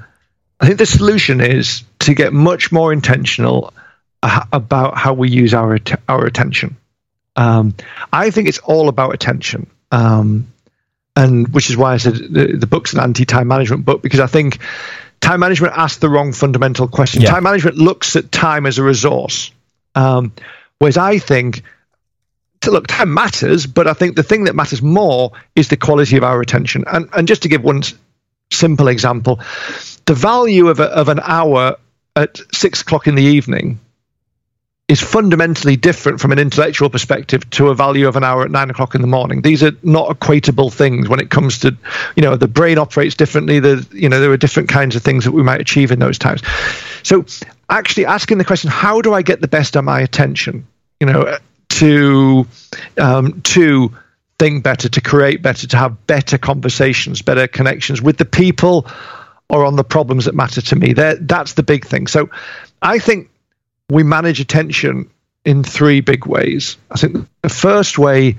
I think the solution is to get much more intentional about how we use our our attention. Um, I think it's all about attention, um, and which is why I said the, the book's an anti-time management book because I think time management asks the wrong fundamental question. Yeah. Time management looks at time as a resource, um, whereas I think to look, time matters, but I think the thing that matters more is the quality of our attention. And and just to give one simple example, the value of a, of an hour at six o'clock in the evening is fundamentally different from an intellectual perspective to a value of an hour at nine o'clock in the morning. These are not equatable things when it comes to, you know, the brain operates differently. The you know there are different kinds of things that we might achieve in those times. So actually asking the question, how do I get the best of my attention? You know, to um, to think better, to create better, to have better conversations, better connections with the people or on the problems that matter to me. That that's the big thing. So I think we manage attention in three big ways. I think the first way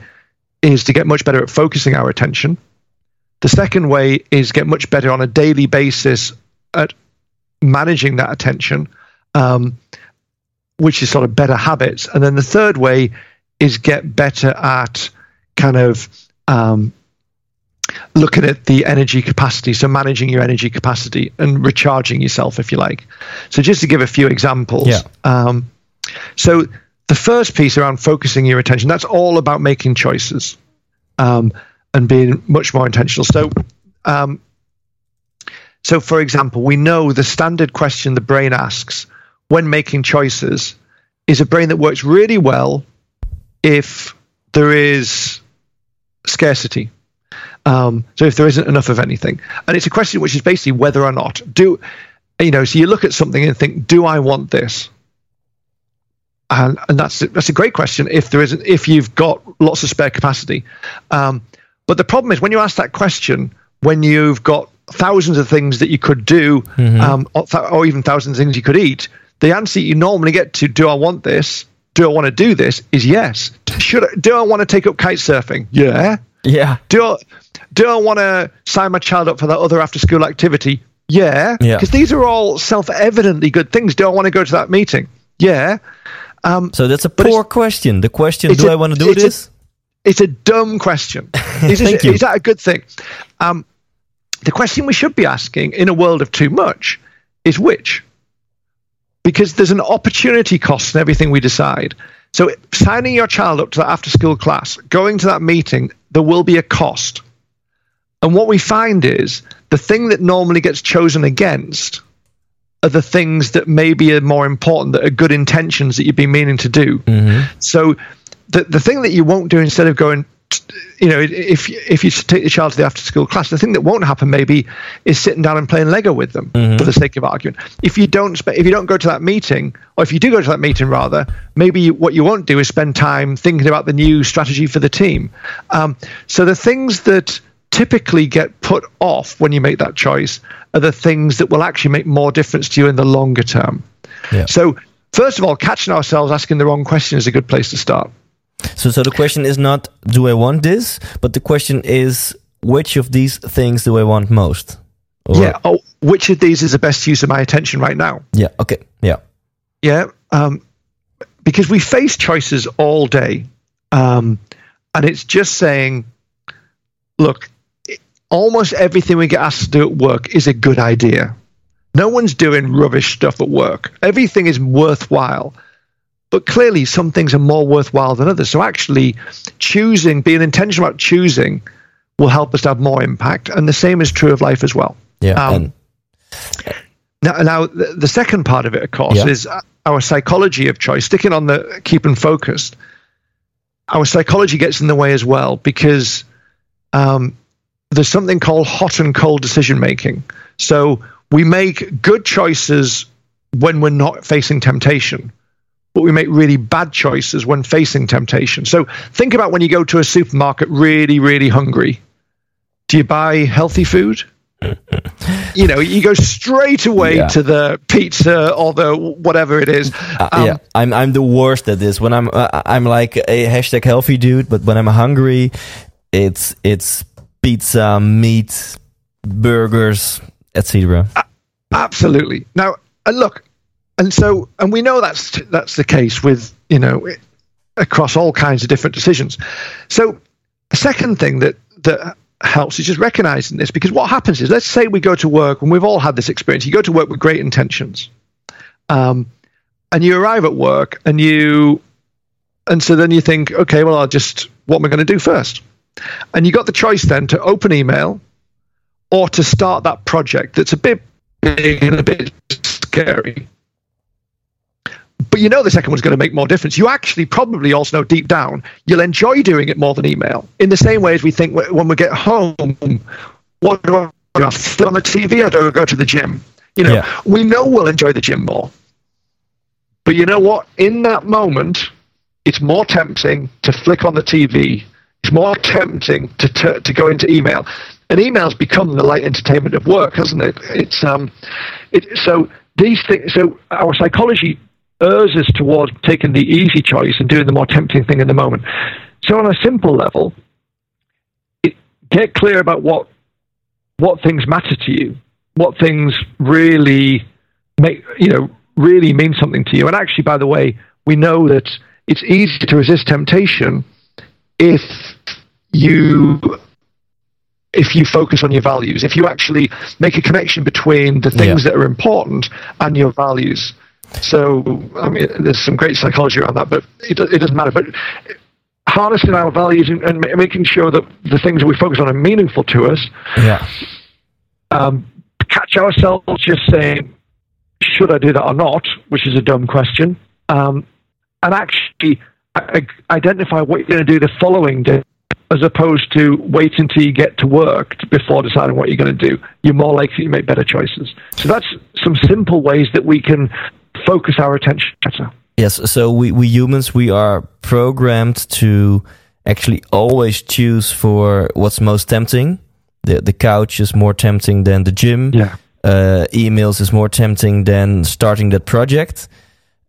is to get much better at focusing our attention. The second way is get much better on a daily basis at managing that attention, um, which is sort of better habits. And then the third way is get better at kind of um, looking at the energy capacity, so managing your energy capacity and recharging yourself, if you like. So, just to give a few examples. Yeah. Um, so, the first piece around focusing your attention, that's all about making choices um, and being much more intentional. So, um, so for example, we know the standard question the brain asks when making choices is a brain that works really well if there is scarcity. Um, so if there isn't enough of anything, and it's a question which is basically whether or not do you know. So you look at something and think, do I want this? And, and that's that's a great question. If there isn't, if you've got lots of spare capacity, um, but the problem is when you ask that question, when you've got thousands of things that you could do, um, or, th- or even thousands of things you could eat, the answer you normally get to "Do I want this? Do I want to do this?" is yes. Should I, do I want to take up kite surfing? Yeah. Yeah. Do I, do I want to sign my child up for that other after school activity? Yeah. Yeah. Because these are all self evidently good things. Do I want to go to that meeting? Yeah. Um, So that's a poor question. The question, do a- I want to do it's a- this? it's a dumb question. [laughs] Is, Thank you. is that a good thing? Um, the question we should be asking in a world of too much is which? Because there's an opportunity cost in everything we decide. So signing your child up to that after school class, going to that meeting, there will be a cost. And what we find is the thing that normally gets chosen against are the things that maybe are more important, that are good intentions that you've been meaning to do. Mm-hmm. So the the thing that you won't do instead of going, you know, if if you take your child to the after school class, the thing that won't happen maybe is sitting down and playing Lego with them for the sake of argument. If you don't spe- if you don't go to that meeting, or if you do go to that meeting rather, maybe you, what you won't do is spend time thinking about the new strategy for the team. Um, so the things that typically get put off when you make that choice are the things that will actually make more difference to you in the longer term. Yeah. So first of all, catching ourselves asking the wrong question is a good place to start. So, so the question is not, do I want this? But the question is, which of these things do I want most? Or- yeah. Oh, which of these is the best use of my attention right now? Yeah. Okay. Yeah. Yeah. Um, because we face choices all day. Um, and it's just saying, look, almost everything we get asked to do at work is a good idea. No one's doing rubbish stuff at work. Everything is worthwhile. But clearly, some things are more worthwhile than others. So, actually, choosing, being intentional about choosing, will help us to have more impact. And the same is true of life as well. Yeah. Um, and Now, now the, the second part of it, of course, Yeah. is uh, our psychology of choice. Sticking on the keeping focused, our psychology gets in the way as well because um, there's something called hot and cold decision making. So we make good choices when we're not facing temptation, but we make really bad choices when facing temptation. So think about when you go to a supermarket really, really hungry. Do you buy healthy food? [laughs] you know, you go straight away Yeah. to the pizza or the whatever it is. Uh, Um, yeah, I'm I'm the worst at this. When I'm uh, I'm like a hashtag healthy dude, but when I'm hungry, it's it's pizza, meat, burgers, etc. Absolutely. Now, and look, and so, and we know that's that's the case with you know across all kinds of different decisions. So, the second thing that that helps is just recognizing this because what happens is, let's say we go to work and we've all had this experience. You go to work with great intentions, um, and you arrive at work and you, and so then you think, okay, well, I'll just what am I going to do first? And you got the choice then to open email or to start that project that's a bit big and a bit scary. But you know the second one's going to make more difference. You actually probably also know deep down you'll enjoy doing it more than email. In the same way as we think when we get home, what do I do? I sit on the TV or do I go to the gym? You know, Yeah. we know we'll enjoy the gym more. But you know what? In that moment, it's more tempting to flick on the TV. It's more tempting to to, to go into email, and email's become the light entertainment of work, hasn't it? It's um, it, so these things. So our psychology urges us towards taking the easy choice and doing the more tempting thing in the moment. So on a simple level, it, get clear about what what things matter to you, what things really make you know really mean something to you. And actually, by the way, we know that it's easy to resist temptation if you if you focus on your values, if you actually make a connection between the things Yeah. that are important and your values. So, I mean, there's some great psychology around that, but it, it doesn't matter. But harnessing our values and, and making sure that the things that we focus on are meaningful to us, Yeah. um, catch ourselves just saying, should I do that or not, which is a dumb question, um, and actually identify what you're going to do the following day, as opposed to wait until you get to work before deciding what you're going to do. You're more likely to make better choices. So that's some simple ways that we can focus our attention better. Yes, so we, we humans, we are programmed to actually always choose for what's most tempting. The, the couch is more tempting than the gym. Yeah. Uh, emails is more tempting than starting that project.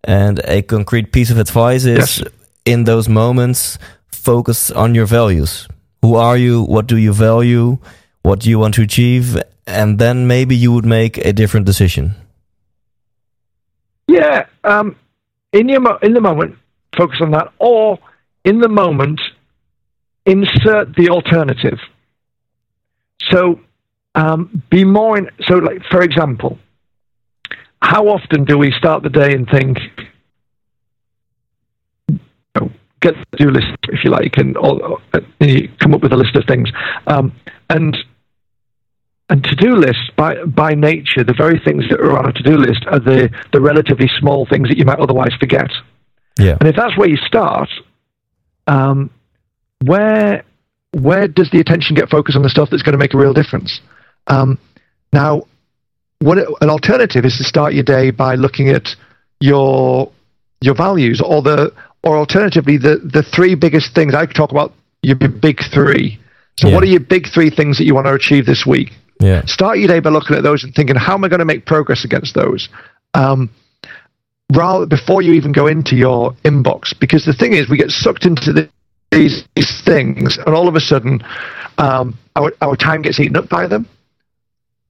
And a concrete piece of advice is Yes. in those moments, focus on your values. Who are you? What do you value? What do you want to achieve? And then maybe you would make a different decision. Yeah, um, in your mo- in the moment, focus on that, or in the moment, insert the alternative. So, um, be more in. So, like for example, how often do we start the day and think, oh, get the do list if you like, and, or, and you come up with a list of things, um, and and to-do lists, by by nature, the very things that are on a to-do list are the the relatively small things that you might otherwise forget. Yeah. And if that's where you start, um, where where does the attention get focused on the stuff that's going to make a real difference? Um, now, what it- an alternative is to start your day by looking at your your values, or the or alternatively the the three biggest things. I could talk about your big three. So, Yeah. what are your big three things that you want to achieve this week? Yeah. Start your day by looking at those and thinking, how am I going to make progress against those? Um, rather before you even go into your inbox, because the thing is, we get sucked into the, these, these things, and all of a sudden, um, our our time gets eaten up by them.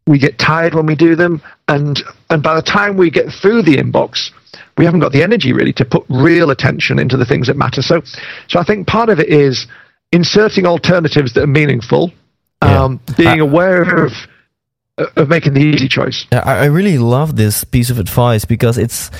We get tired when we do them, and and by the time we get through the inbox, we haven't got the energy really to put real attention into the things that matter. So, so I think part of it is inserting alternatives that are meaningful, Yeah. um, being aware of of making the easy choice. I, I really love this piece of advice because it's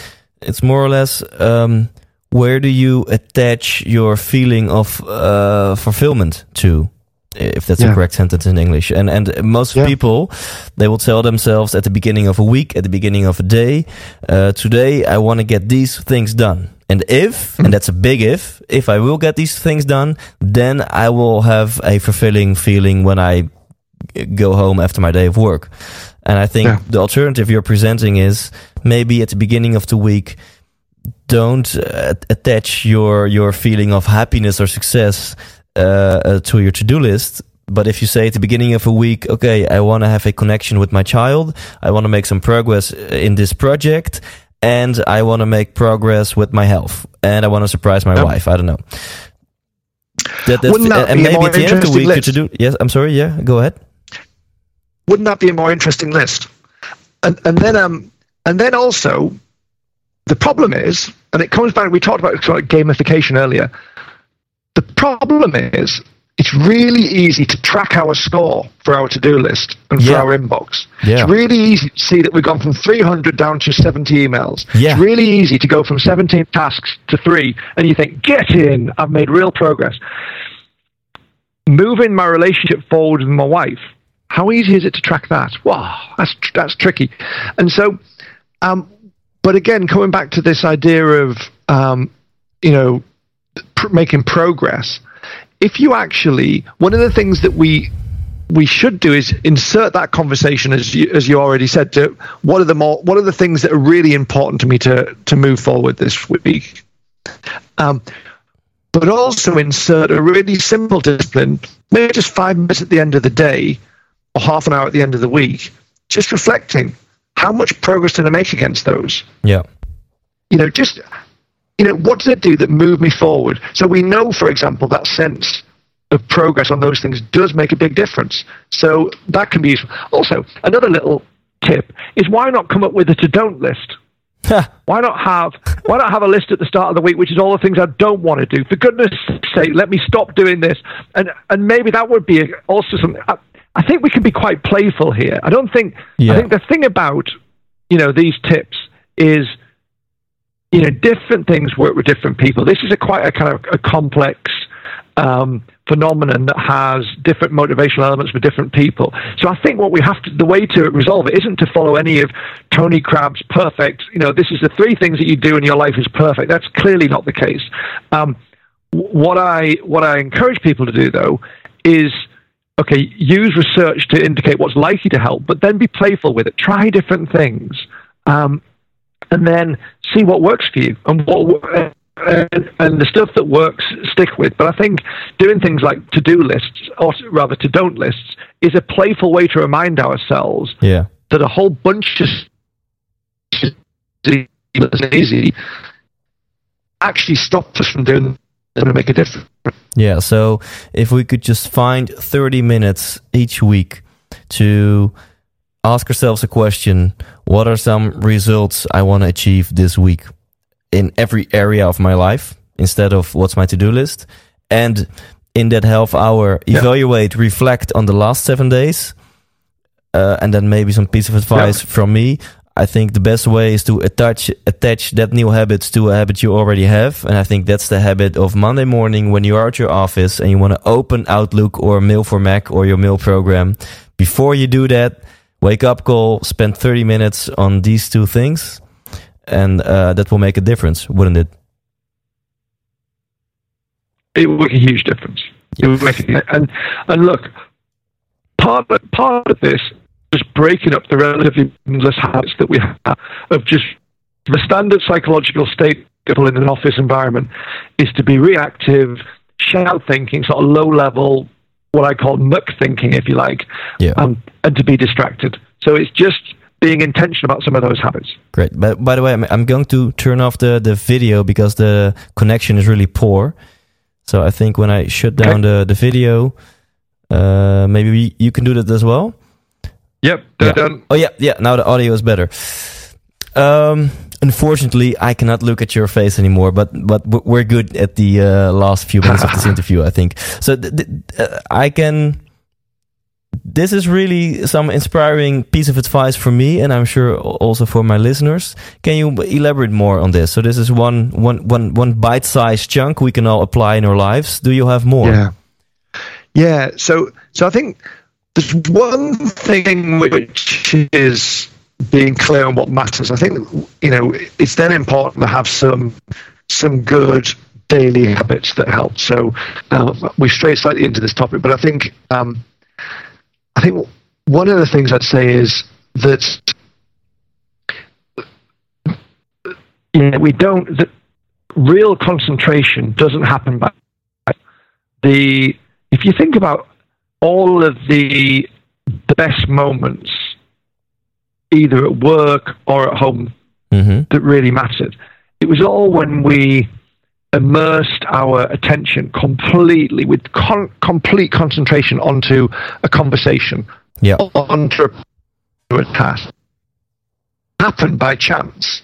it's more or less um, where do you attach your feeling of uh, fulfillment to, if that's the Yeah. correct sentence in English. And and most Yeah. people they will tell themselves at the beginning of a week, at the beginning of a day, uh, today I want to get these things done. And if, and that's a big if, if I will get these things done, then I will have a fulfilling feeling when I go home after my day of work. And I think Yeah. the alternative you're presenting is maybe at the beginning of the week, don't uh, attach your your feeling of happiness or success uh, uh, to your to-do list. But if you say at the beginning of a week, okay, I want to have a connection with my child, I want to make some progress in this project, and I want to make progress with my health, and I want to surprise my wife. I don't know. That, that's- Wouldn't that and be a maybe more at the end of the interesting week, list? to do. Yes, I'm sorry. Yeah, go ahead. Wouldn't that be a more interesting list? And and then um and then also the problem is, and it comes back. We talked about gamification earlier. The problem is, it's really easy to track our score for our to-do list and for Yeah. our inbox. Yeah. It's really easy to see that we've gone from 300 down to 70 emails. Yeah. It's really easy to go from 17 tasks to three, and you think, "Get in! I've made real progress." Moving my relationship forward with my wife. How easy is it to track that? Wow, that's that's tricky. And so, um, but again, coming back to this idea of um, you know pr- making progress. If you actually, one of the things that we we should do is insert that conversation as you, as you already said to what are the more what are the things that are really important to me to to move forward this week um, but also insert a really simple discipline maybe just five minutes at the end of the day or half an hour at the end of the week just reflecting how much progress did i make against those Yeah. you know, just you know, what does it do that move me forward? So we know, for example, that sense of progress on those things does make a big difference. So that can be useful. Also, another little tip is why not come up with a to don't list? why not have why not have a list at the start of the week, which is all the things I don't want to do? For goodness' sake, let me stop doing this, and and maybe that would be also something. I, I think we can be quite playful here. I don't think. Yeah. I think the thing about you know these tips is you know different things work with different people. This is a quite a kind of a complex um, phenomenon that has different motivational elements for different people. So I think what we have to, the way to resolve it isn't to follow any of Tony Crabbe's perfect, you know, this is the three things that you do and your life is perfect. That's clearly not the case. Um, what I, what I encourage people to do though is, okay, use research to indicate what's likely to help, but then be playful with it. Try different things. Um, and then see what works for you and what and, and, the stuff that works stick with. But I think doing things like to do lists, or rather to don't lists, is a playful way to remind ourselves yeah. that a whole bunch of easy actually stops us from doing going to make a difference. Yeah, so if we could just find 30 minutes each week to ask ourselves a question what are some results I want to achieve this week? in every area of my life instead of what's my to-do list and in that half hour evaluate yeah. reflect on the last seven days uh, and then maybe some piece of advice yeah. from me i think the best way is to attach attach that new habits to a habit you already have and i think that's the habit of monday morning when you are at your office and you want to open outlook or mail for mac or your mail program before you do that wake up call spend 30 minutes on these two things and uh, that will make a difference, wouldn't it? It would make a huge difference. It would make a, and and look, part of, part of this is breaking up the relatively meaningless habits that we have of just the standard psychological state people in an office environment is to be reactive, shallow thinking, sort of low level, what I call muck thinking, if you like, yeah. um, and to be distracted. So it's just being intentional about some of those habits. Great. But by the way, I'm going to turn off the, the video because the connection is really poor. So I think when I shut down okay. the, the video, uh, maybe we, you can do that as well. Yep, yeah. done. Oh yeah, yeah. Now the audio is better. Um, unfortunately, I cannot look at your face anymore. But but we're good at the uh, last few minutes of this [laughs] interview, I think. So th- th- uh, I can this is really some inspiring piece of advice for me, and I'm sure also for my listeners. Can you elaborate more on this? So this is one one one one bite-sized chunk we can all apply in our lives. Do you have more? Yeah, yeah. So so I think there's one thing which is being clear on what matters. I think you know it's then important to have some some good daily habits that help. So uh, we stray slightly into this topic, but I think. Um, I think one of the things I'd say is that you know, we don't. The real concentration doesn't happen by the. If you think about all of the the best moments, either at work or at home, mm-hmm. that really mattered, it was all when we immersed our attention completely with con- complete concentration onto a conversation, yeah. onto a task. Happened by chance.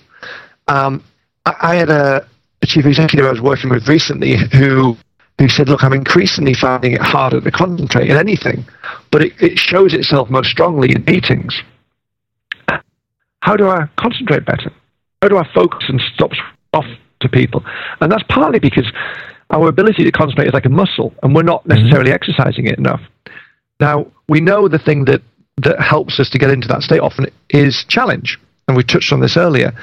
Um, I, I, had a, a chief executive I was working with recently who who said, "Look, I'm increasingly finding it harder to concentrate in anything, but it, it shows itself most strongly in meetings. How do I concentrate better? How do I focus and stop off to people. And that's partly because our ability to concentrate is like a muscle, and we're not mm-hmm. necessarily mm-hmm. exercising it enough. Now, we know the thing that, that helps us to get into that state often is challenge. And we touched on this earlier.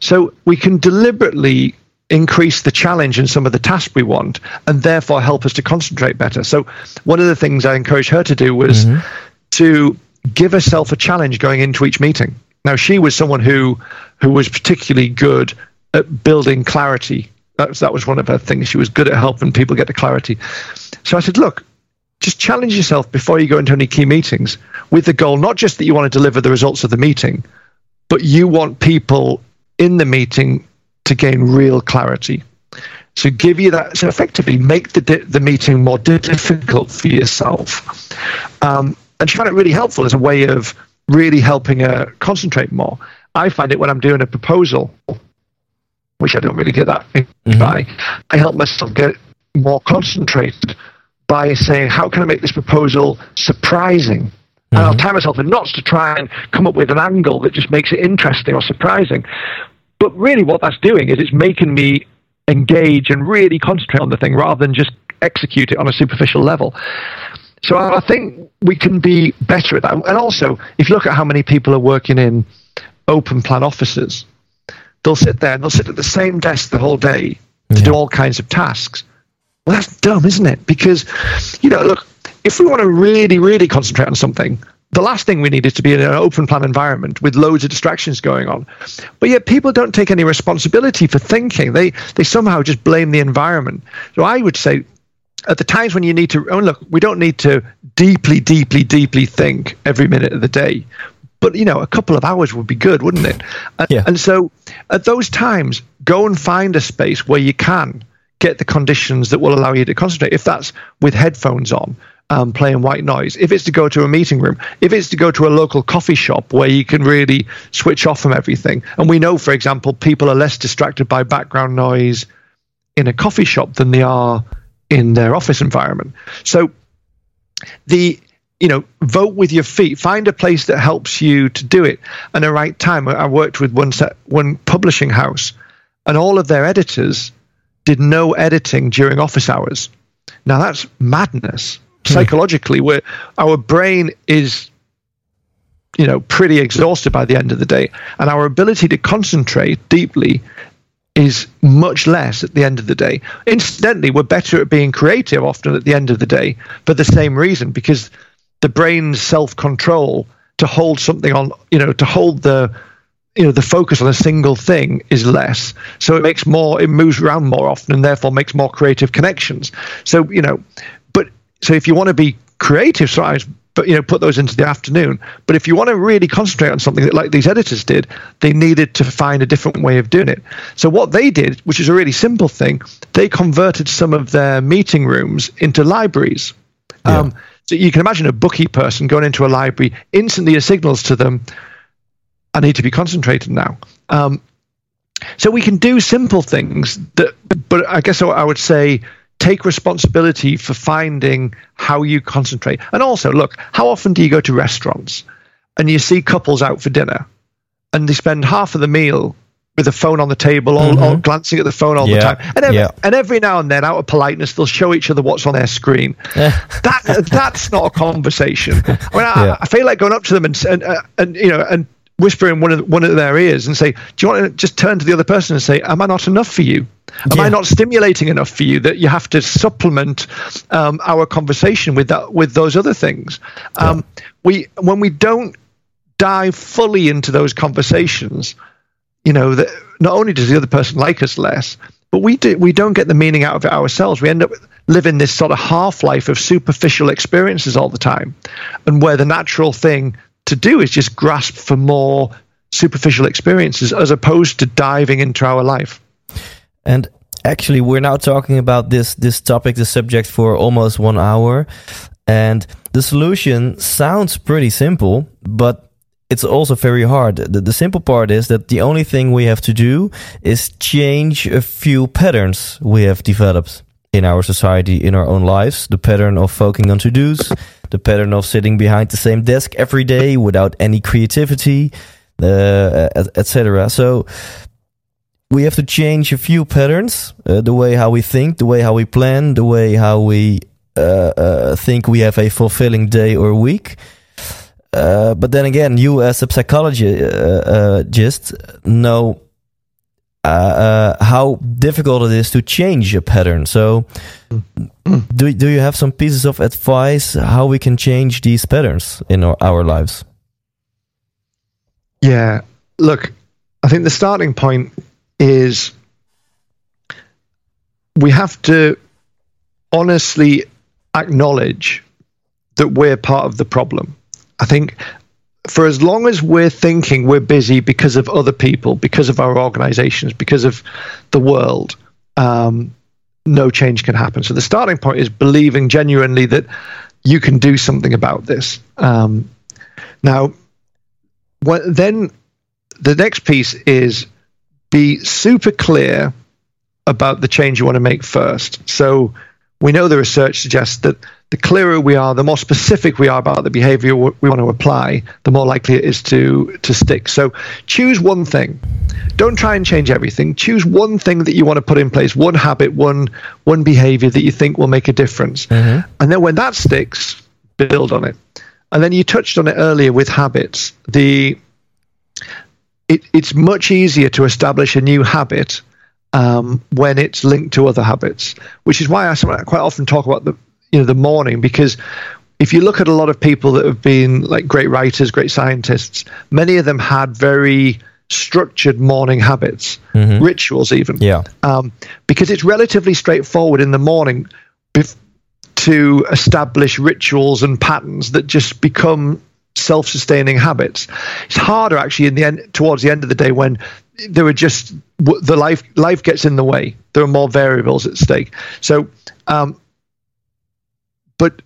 So we can deliberately increase the challenge in some of the tasks we want and therefore help us to concentrate better. So one of the things I encouraged her to do was mm-hmm. to give herself a challenge going into each meeting. Now she was someone who who was particularly good at building clarity. That was, that was one of her things. She was good at helping people get to clarity. So I said, look, just challenge yourself before you go into any key meetings with the goal not just that you want to deliver the results of the meeting, but you want people in the meeting to gain real clarity. So give you that. So effectively, make the the meeting more difficult for yourself. Um, and she found it really helpful as a way of really helping her concentrate more. I find it when I'm doing a proposal, which I don't really get that mm-hmm. by. I help myself get more concentrated by saying, how can I make this proposal surprising? And I'll mm-hmm. tie myself in knots to try and come up with an angle that just makes it interesting or surprising. But really, what that's doing is it's making me engage and really concentrate on the thing rather than just execute it on a superficial level. So I think we can be better at that. And also, if you look at how many people are working in open plan offices, they'll sit there and they'll sit at the same desk the whole day to yeah. do all kinds of tasks. Well, that's dumb, isn't it? Because, you know, look, if we want to really, really concentrate on something, the last thing we need is to be in an open plan environment with loads of distractions going on. But yet people don't take any responsibility for thinking. They they somehow just blame the environment. So I would say at the times when you need to oh look, we don't need to deeply, deeply, deeply think every minute of the day. But you know, a couple of hours would be good, wouldn't it? And, yeah. and so at those times, go and find a space where you can get the conditions that will allow you to concentrate. If that's with headphones on, um, playing white noise, if it's to go to a meeting room, if it's to go to a local coffee shop where you can really switch off from everything. And we know, for example, people are less distracted by background noise in a coffee shop than they are in their office environment. So the you know, vote with your feet. Find a place that helps you to do it. And the right time. I worked with one set, one publishing house, and all of their editors did no editing during office hours. Now that's madness. Hmm. Psychologically, where our brain is, you know, pretty exhausted by the end of the day, and our ability to concentrate deeply is much less at the end of the day. Incidentally, we're better at being creative often at the end of the day for the same reason, because the brain's self control to hold something on, you know, to hold the you know the focus on a single thing is less so it makes more it moves around more often and therefore makes more creative connections so you know but so if you want to be creative sometimes but you know put those into the afternoon but if you want to really concentrate on something that like these editors did they needed to find a different way of doing it so what they did which is a really simple thing they converted some of their meeting rooms into libraries yeah. um, so you can imagine a bookie person going into a library instantly it signals to them I need to be concentrated now. Um, so we can do simple things that, but I guess I would say take responsibility for finding how you concentrate. And also, look, how often do you go to restaurants and you see couples out for dinner and they spend half of the meal with a phone on the table, or, mm-hmm. all glancing at the phone all yeah. the time, and every, yeah. and every now and then, out of politeness, they'll show each other what's on their screen. [laughs] that that's not a conversation. I mean, I, yeah. I, feel like going up to them and and, uh, and you know and whisper in one of, one of their ears and say, Do you want to just turn to the other person and say, Am I not enough for you? Am yeah. I not stimulating enough for you that you have to supplement um, our conversation with that with those other things? Um. We when we don't dive fully into those conversations, you know, that not only does the other person like us less, but we do we don't get the meaning out of it ourselves. We end up living this sort of half life of superficial experiences all the time, and where the natural thing to do is just grasp for more superficial experiences as opposed to diving into our life. And actually, we're now talking about this this topic, the subject, for almost one hour, and the solution sounds pretty simple, but it's also very hard. The, the simple part is that the only thing we have to do is change a few patterns we have developed in our society, in our own lives. The pattern of focusing on to dos, the pattern of sitting behind the same desk every day without any creativity, uh, etc. So we have to change a few patterns, uh, the way how we think, the way how we plan, the way how we uh, uh think we have a fulfilling day or week. Uh, but then again, you as a psychologist uh, know uh, uh, how difficult it is to change a pattern. So, do do you have some pieces of advice how we can change these patterns in our, our lives? Yeah, look, I think the starting point is we have to honestly acknowledge that we're part of the problem. I think for as long as we're thinking we're busy because of other people, because of our organizations, because of the world, um, no change can happen. So the starting point is believing genuinely that you can do something about this. Um, now, then the next piece is be super clear about the change you want to make first. So we know the research suggests that the clearer we are, the more specific we are about the behavior we want to apply, the more likely it is to to stick. So choose one thing. Don't try and change everything. Choose one thing that you want to put in place, one habit, one one behavior that you think will make a difference. Mm-hmm. And then when that sticks, build on it. And then you touched on it earlier with habits. The it, it's much easier to establish a new habit um, when it's linked to other habits, which is why I quite often talk about the you know the morning because if you look at a lot of people that have been like great writers, great scientists, many of them had very structured morning habits, mm-hmm. rituals, even. Yeah. Um, because it's relatively straightforward in the morning bef- to establish rituals and patterns that just become self-sustaining habits. It's harder actually in the end, towards the end of the day when there are just the life life gets in the way. There are more variables at stake. So. Um, but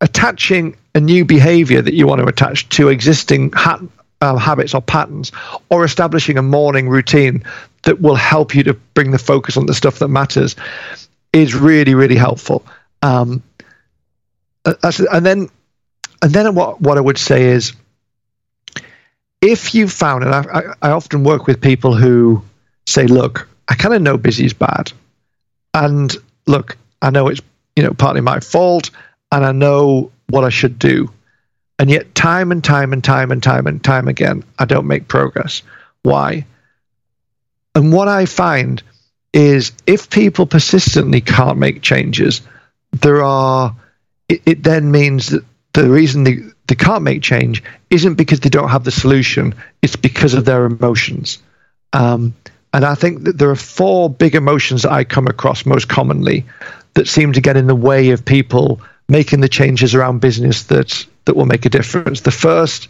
attaching a new behavior that you want to attach to existing ha- uh, habits or patterns, or establishing a morning routine that will help you to bring the focus on the stuff that matters, is really really helpful. Um, and then, and then what what I would say is, if you've found, and I, I often work with people who say, look, I kind of know busy is bad, and look, I know it's you know partly my fault and I know what I should do. And yet, time and time and time and time and time again, I don't make progress. Why? And what I find is if people persistently can't make changes, there are, it, it then means that the reason they, they can't make change isn't because they don't have the solution, it's because of their emotions. Um, and I think that there are four big emotions that I come across most commonly that seem to get in the way of people making the changes around busyness that that will make a difference. The first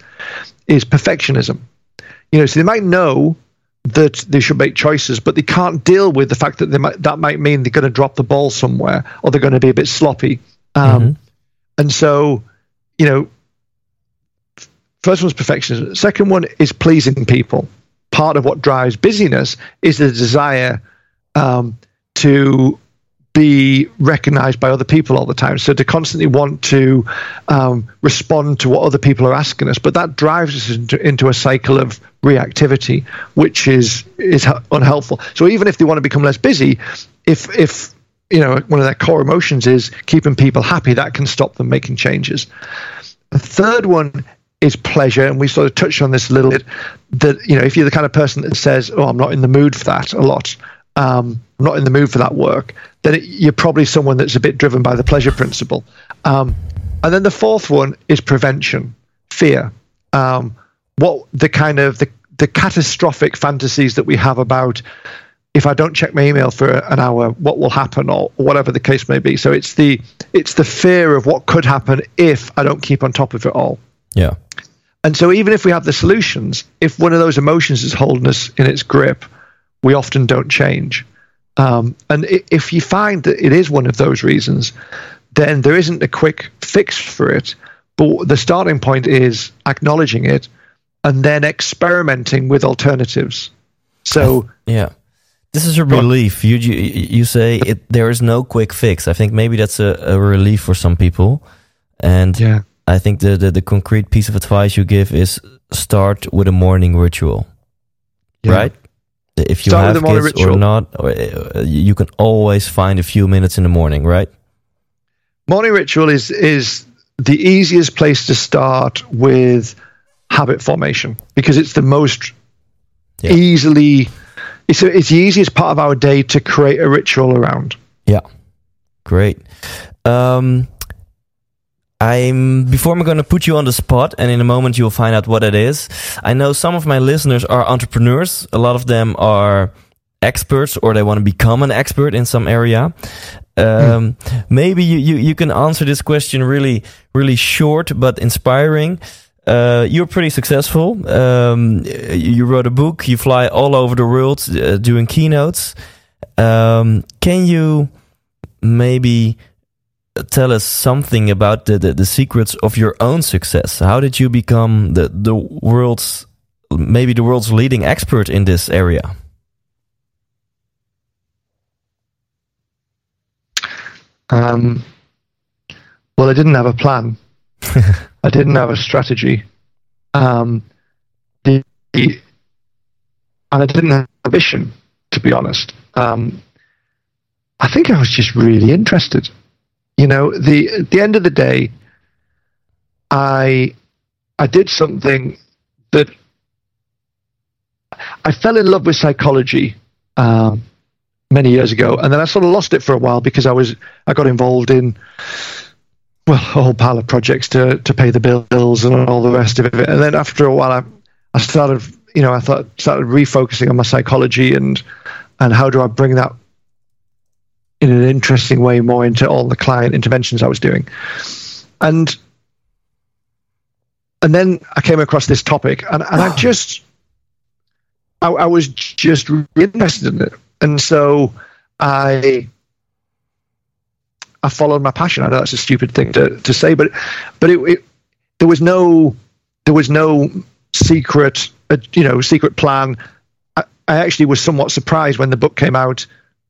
is perfectionism. You know, so they might know that they should make choices, but they can't deal with the fact that they might, that might mean they're going to drop the ball somewhere or they're going to be a bit sloppy. Um, mm-hmm. And so, you know, first one's perfectionism. Second one is pleasing people. Part of what drives busyness is the desire um, to be recognized by other people all the time. So to constantly want to um, respond to what other people are asking us, but that drives us into, into, a cycle of reactivity, which is is unhelpful. So even if they want to become less busy, if if you know one of their core emotions is keeping people happy, that can stop them making changes. The third one is pleasure, and we sort of touched on this a little bit. That you know, if you're the kind of person that says, "Oh, I'm not in the mood for that," a lot. Um, not in the mood for that work, then it, you're probably someone that's a bit driven by the pleasure principle. Um, and then the fourth one is prevention, fear. Um, what the kind of the, the catastrophic fantasies that we have about if I don't check my email for an hour, what will happen, or, or whatever the case may be. So it's the it's the fear of what could happen if I don't keep on top of it all. Yeah. And so even if we have the solutions, if one of those emotions is holding us in its grip, we often don't change. Um, and if you find that it is one of those reasons, then there isn't a quick fix for it. But the starting point is acknowledging it and then experimenting with alternatives. So, [laughs] yeah. This is a relief. You you, you say it, there is no quick fix. I think maybe that's a, a relief for some people. And yeah. I think the, the, the concrete piece of advice you give is start with a morning ritual. Yeah. Right? If you Start have kids ritual. or not, uh, you can always find a few minutes in the morning, right? Morning ritual is is the easiest place to start with habit formation because it's the most yeah. easily it's a, it's the easiest part of our day to create a ritual around. Yeah, great. Um, I'm before I'm going to put you on the spot, and in a moment you'll find out what it is. I know some of my listeners are entrepreneurs. A lot of them are experts, or they want to become an expert in some area. Um, hmm. Maybe you, you you can answer this question really really short but inspiring. Uh, you're pretty successful. Um, you wrote a book. You fly all over the world uh, doing keynotes. Um, can you maybe tell us something about the, the, the, secrets of your own success. How did you become the, the world's maybe the world's leading expert in this area? Um, well, I didn't have a plan. [laughs] I didn't have a strategy. Um, the, the- and I didn't have a vision, to be honest. Um, I think I was just really interested. You know, the at the end of the day, I I did something that I fell in love with psychology um, many years ago, and then I sort of lost it for a while because I was I got involved in well a whole pile of projects to to pay the bills and all the rest of it, and then after a while I I started you know I thought started refocusing on my psychology and and how do I bring that in an interesting way more into all the client interventions I was doing, and and then I came across this topic, and, and I just I, I was just really interested in it, and so I I followed my passion. I know that's a stupid thing to, to say, but but it, it there was no there was no secret uh, you know secret plan. I, I actually was somewhat surprised when the book came out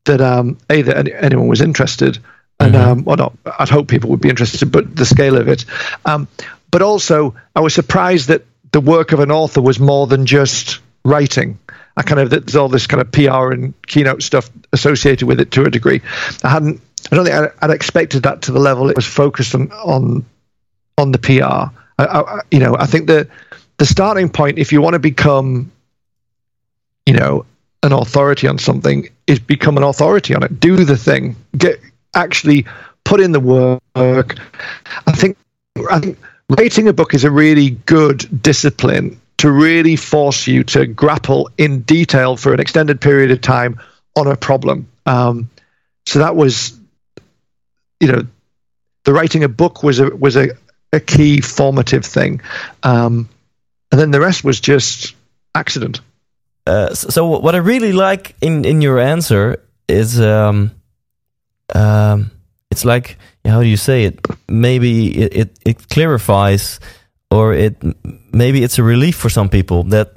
that um, a that any, anyone was interested, and um, well, not I'd hope people would be interested, but the scale of it. Um, but also, I was surprised that the work of an author was more than just writing. I kind of there's all this kind of PR and keynote stuff associated with it to a degree. I hadn't. I don't think I'd, I'd expected that to the level it was focused on on, on the PR. I, I, you know, I think that the starting point, if you want to become, you know, an authority on something, is become an authority on it. Do the thing. Get actually put in the work. I think. I think writing a book is a really good discipline to really force you to grapple in detail for an extended period of time on a problem. Um, so that was, you know, the writing a book was a was a, a key formative thing, um, and then the rest was just accident. Uh, so, what I really like in in your answer is um, um, it's like how do you say it? Maybe it, it, it clarifies, or it maybe it's a relief for some people that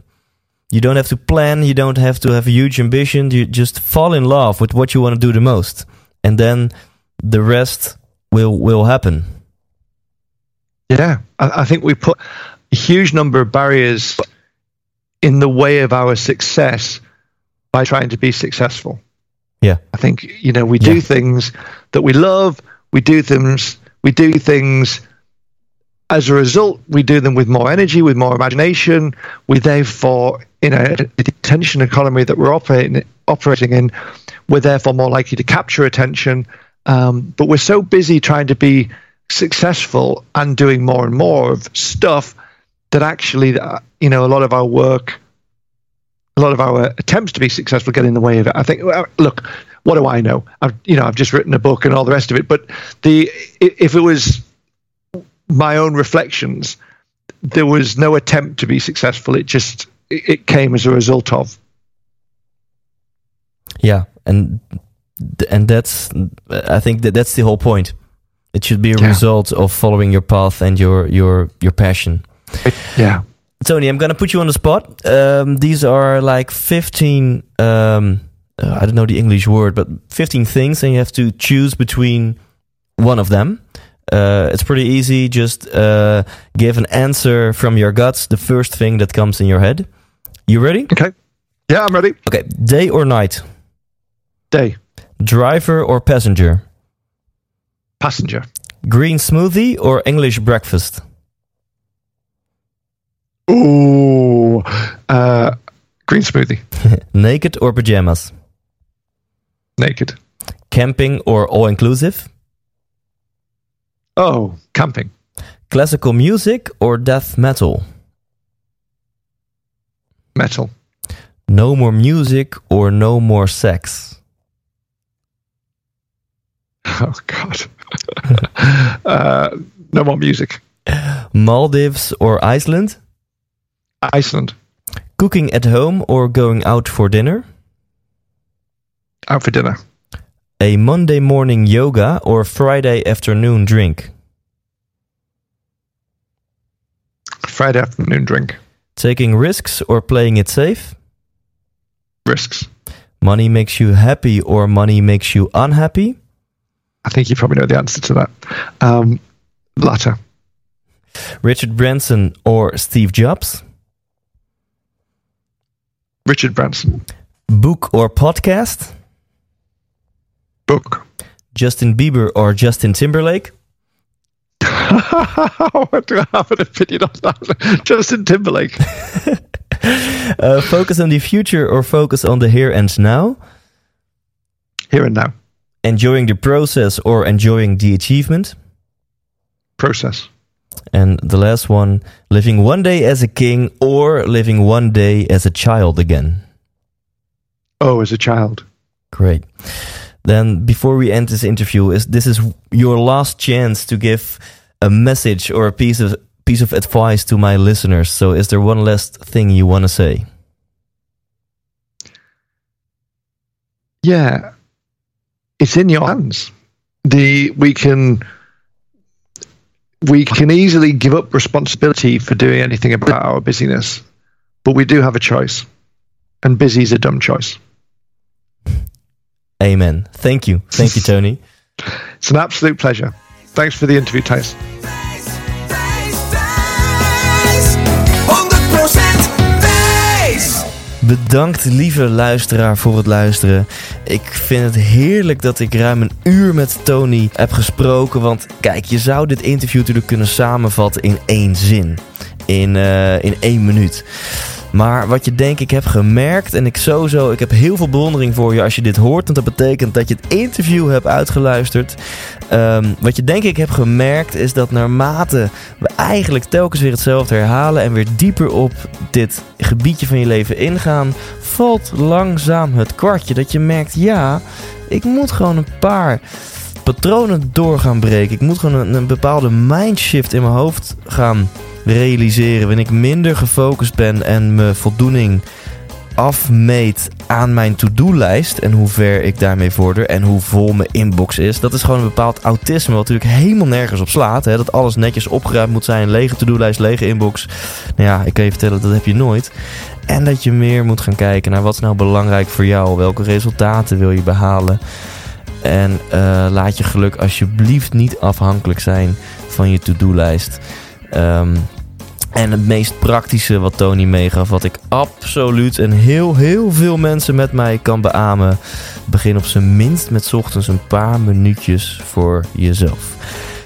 you don't have to plan, you don't have to have a huge ambition. You just fall in love with what you want to do the most, and then the rest will will happen. Yeah, I, I think we put a huge number of barriers in the way of our success by trying to be successful. Yeah. I think you know we do Yeah. things that we love. We do things. We do things. As a result, we do them with more energy, with more imagination. We therefore, in a, a attention economy that we're operating operating in, we're therefore more likely to capture attention. Um, but we're so busy trying to be successful and doing more and more of stuff that actually, uh, you know, a lot of our work a lot of our attempts to be successful get in the way of it. I think. Look, what do I know? I've you know I've just written a book and all the rest of it. But the if it was my own reflections, there was no attempt to be successful. It just it it came as a result of. Yeah, and and that's I think that that's the whole point. It should be a Yeah. result of following your path and your your your passion. Yeah. Tony, I'm gonna put you on the spot. Um, these are like 15. Um, uh, I don't know the English word, but 15 things, and you have to choose between one of them. Uh, it's pretty easy. Just uh, give an answer from your guts. The first thing that comes in your head. You ready? Okay. Yeah, I'm ready. Okay. Day or night? Day. Driver or passenger? Passenger. Green smoothie or English breakfast? Ooh. Uh, green smoothie. [laughs] Naked or pajamas? Naked. Camping or all inclusive? Oh, camping. Classical music or death metal? Metal. No more music or no more sex? [laughs] Oh God. [laughs] uh, no more music. Maldives or Iceland? Iceland. Cooking at home or going out for dinner? Out for dinner. A Monday morning yoga or Friday afternoon drink? Friday afternoon drink. Taking risks or playing it safe? Risks. Money makes you happy or money makes you unhappy? I think you probably know the answer to that. Um, latter. Richard Branson or Steve Jobs? Richard Branson. Book or podcast? Book. Justin Bieber or Justin Timberlake? [laughs] what do I have an opinion on that? Justin Timberlake. [laughs] uh, focus on the future or focus on the here and now? Here and now. Enjoying the process or enjoying the achievement? Process. And the last one, living one day as a king or living one day as a child again? Oh, as a child. Great. Then, before we end this interview, is this is your last chance to give a message or a piece of piece of advice to my listeners. So, is there one last thing you want to say? Yeah, it's in your hands. The we can we can easily give up responsibility for doing anything about our busyness, but we do have a choice, and busy is a dumb choice. Amen. Thank you. Thank you, Tony. [laughs] it's an absolute pleasure. Thanks for the interview, Thijs. Bedankt, lieve luisteraar, voor het luisteren. Ik vind het heerlijk dat ik ruim een uur met Tony heb gesproken. Want kijk, je zou dit interview natuurlijk kunnen samenvatten in één zin. In, uh, in één minuut. Maar wat je denk ik heb gemerkt, en ik sowieso, ik heb heel veel bewondering voor je als je dit hoort, want dat betekent dat je het interview hebt uitgeluisterd. Um, wat je denk ik heb gemerkt is dat naarmate we eigenlijk telkens weer hetzelfde herhalen en weer dieper op dit gebiedje van je leven ingaan, valt langzaam het kwartje dat je merkt, ja, ik moet gewoon een paar patronen door gaan breken. Ik moet gewoon een bepaalde mindshift in mijn hoofd gaan realiseren. Wanneer ik minder gefocust ben en mijn voldoening afmeet aan mijn to-do-lijst en hoe ver ik daarmee vorder en hoe vol mijn inbox is. Dat is gewoon een bepaald autisme wat natuurlijk helemaal nergens op slaat. Hè? Dat alles netjes opgeruimd moet zijn, lege to-do-lijst, lege inbox. Nou ja, ik kan je vertellen, dat heb je nooit. En dat je meer moet gaan kijken naar wat is nou belangrijk voor jou. Welke resultaten wil je behalen. En uh, laat je geluk alsjeblieft niet afhankelijk zijn van je to-do-lijst. Um, en het meest praktische wat Tony meegaf, wat ik absoluut en heel, heel veel mensen met mij kan beamen. Begin op zijn minst met ochtends een paar minuutjes voor jezelf.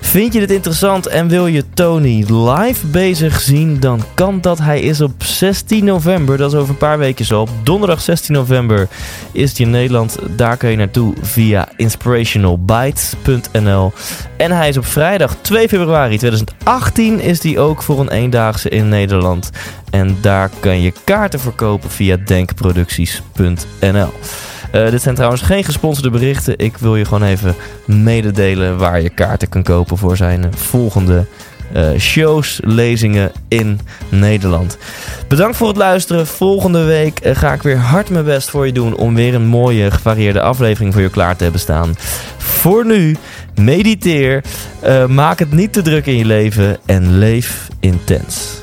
Vind je dit interessant en wil je Tony live bezig zien? Dan kan dat. Hij is op 16 november, dat is over een paar weken zo. Op donderdag 16 november is hij in Nederland. Daar kun je naartoe via inspirationalbites.nl. En hij is op vrijdag 2 februari 2018 is hij ook voor een eendaagse in Nederland. En daar kan je kaarten verkopen via denkproducties.nl. Uh, dit zijn trouwens geen gesponsorde berichten. Ik wil je gewoon even mededelen waar je kaarten kan kopen voor zijn volgende uh, shows, lezingen in Nederland. Bedankt voor het luisteren. Volgende week uh, ga ik weer hard mijn best voor je doen om weer een mooie gevarieerde aflevering voor je klaar te hebben staan. Voor nu, mediteer, maak het niet te druk in je leven en leef intens.